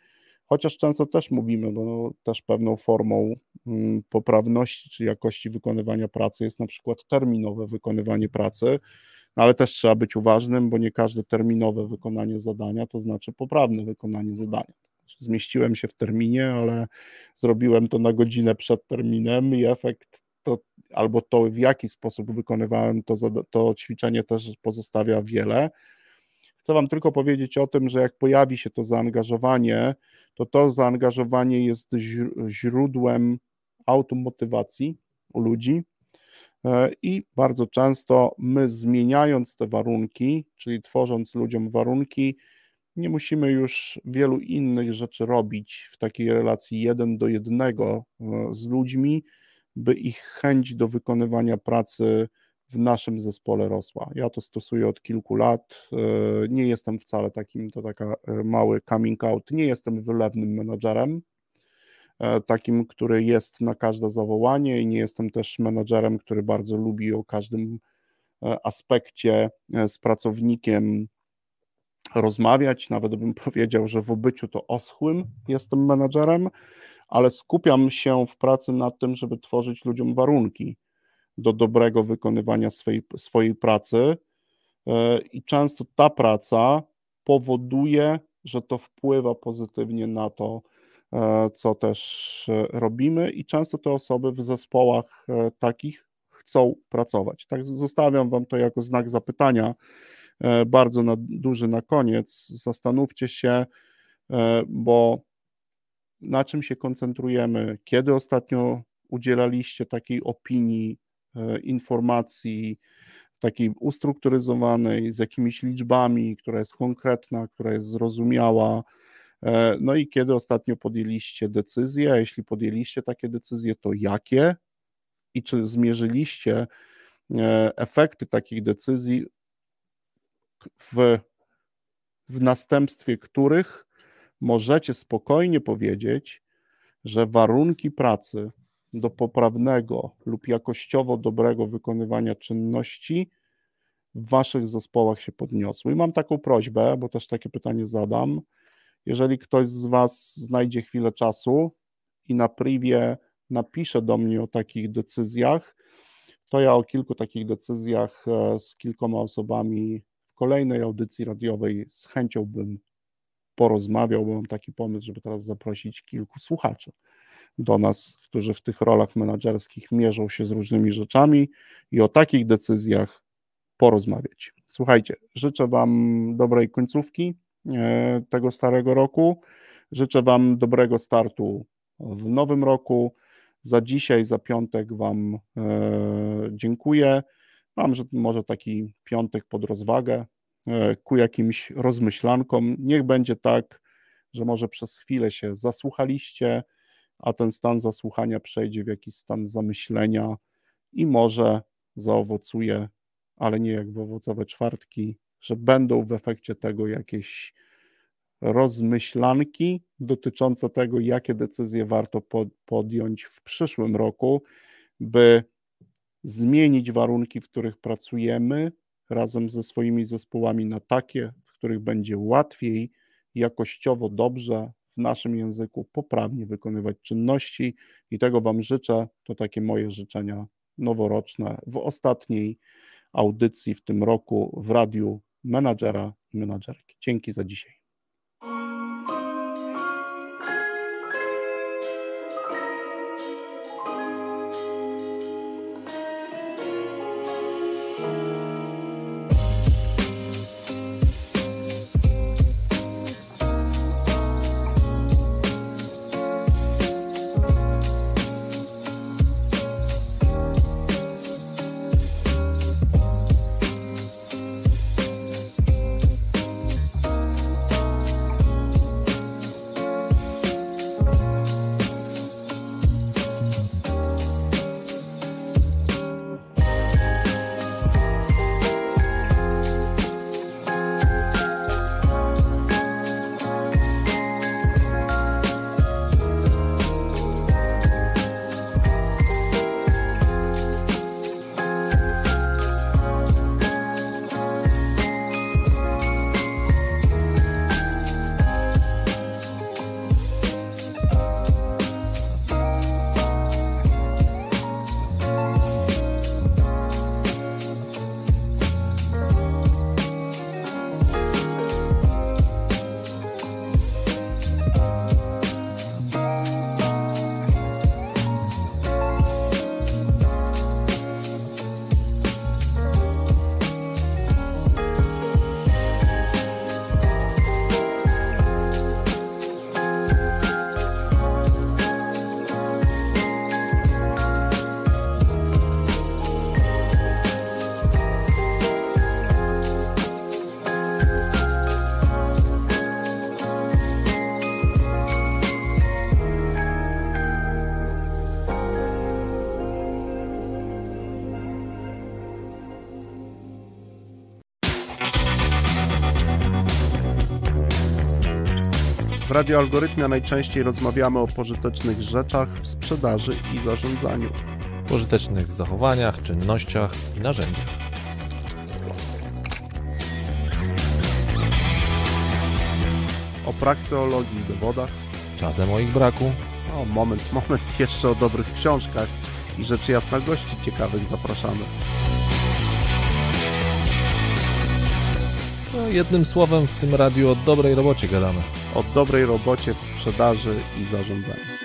A: chociaż często też mówimy, bo no, też pewną formą mm, poprawności czy jakości wykonywania pracy jest na przykład terminowe wykonywanie pracy no ale też trzeba być uważnym, bo nie każde terminowe wykonanie zadania to znaczy poprawne wykonanie zadania. Zmieściłem się w terminie, ale zrobiłem to na godzinę przed terminem i efekt to, albo to, w jaki sposób wykonywałem to, to ćwiczenie, też pozostawia wiele. Chcę Wam tylko powiedzieć o tym, że jak pojawi się to zaangażowanie, to to zaangażowanie jest źródłem automotywacji, u ludzi. E, I bardzo często my zmieniając te warunki, czyli tworząc ludziom warunki, nie musimy już wielu innych rzeczy robić w takiej relacji jeden do jednego e, z ludźmi, by ich chęć do wykonywania pracy w naszym zespole rosła. Ja to stosuję od kilku lat. E, nie jestem wcale takim, to taka mały coming out, nie jestem wylewnym menadżerem, takim, który jest na każde zawołanie i nie jestem też menadżerem, który bardzo lubi o każdym aspekcie z pracownikiem rozmawiać, nawet bym (laughs) powiedział, że w obyciu to oschłym jestem menadżerem, ale skupiam się w pracy nad tym, żeby tworzyć ludziom warunki do dobrego wykonywania swojej, swojej pracy. E, I często ta praca powoduje, że to wpływa pozytywnie na to, e, co też e, robimy, i często te osoby w zespołach takich chcą pracować. Tak, zostawiam Wam to jako znak zapytania bardzo na, duży na koniec. Zastanówcie się, bo na czym się koncentrujemy, kiedy ostatnio udzielaliście takiej opinii, informacji, takiej ustrukturyzowanej, z jakimiś liczbami, która jest konkretna, która jest zrozumiała. No i kiedy ostatnio podjęliście decyzje, a jeśli podjęliście takie decyzje, to jakie i czy zmierzyliście efekty takich decyzji w, w następstwie których możecie spokojnie powiedzieć, że warunki pracy do poprawnego lub jakościowo dobrego wykonywania czynności w waszych zespołach się podniosły. I mam taką prośbę, bo też takie pytanie zadam. Jeżeli ktoś z was znajdzie chwilę czasu i na privie napisze do mnie o takich decyzjach, to ja o kilku takich decyzjach e, z kilkoma osobami kolejnej audycji radiowej z chęcią bym porozmawiał, bo mam taki pomysł, żeby teraz zaprosić kilku słuchaczy do nas, którzy w tych rolach menedżerskich mierzą się z różnymi rzeczami i o takich decyzjach porozmawiać. Słuchajcie, życzę Wam dobrej końcówki e, tego starego roku. Życzę Wam dobrego startu w nowym roku. Za dzisiaj, za piątek Wam e, dziękuję. Mam, że może taki piątek pod rozwagę e, ku jakimś rozmyślankom. Niech będzie tak, że może przez chwilę się zasłuchaliście, a ten stan zasłuchania przejdzie w jakiś stan zamyślenia i może zaowocuje, ale nie jak w owocowe czwartki, że będą w efekcie tego jakieś rozmyślanki dotyczące tego, jakie decyzje warto podjąć w przyszłym roku, by zmienić warunki, w których pracujemy razem ze swoimi zespołami na takie, w których będzie łatwiej, jakościowo dobrze w naszym języku poprawnie wykonywać czynności i tego Wam życzę. To takie moje życzenia noworoczne w ostatniej audycji w tym roku w radiu menadżera i menadżerki. Dzięki za dzisiaj. Radio Algorytmia najczęściej rozmawiamy o pożytecznych rzeczach w sprzedaży i zarządzaniu.
B: Pożytecznych zachowaniach, czynnościach i narzędziach.
A: O prakseologii i dowodach.
B: Czasem o ich braku.
A: O, moment, moment, jeszcze o dobrych książkach i rzecz jasna gości ciekawych zapraszamy.
B: No, jednym słowem w tym radiu o dobrej robocie gadamy.
A: O dobrej robocie w sprzedaży i zarządzaniu.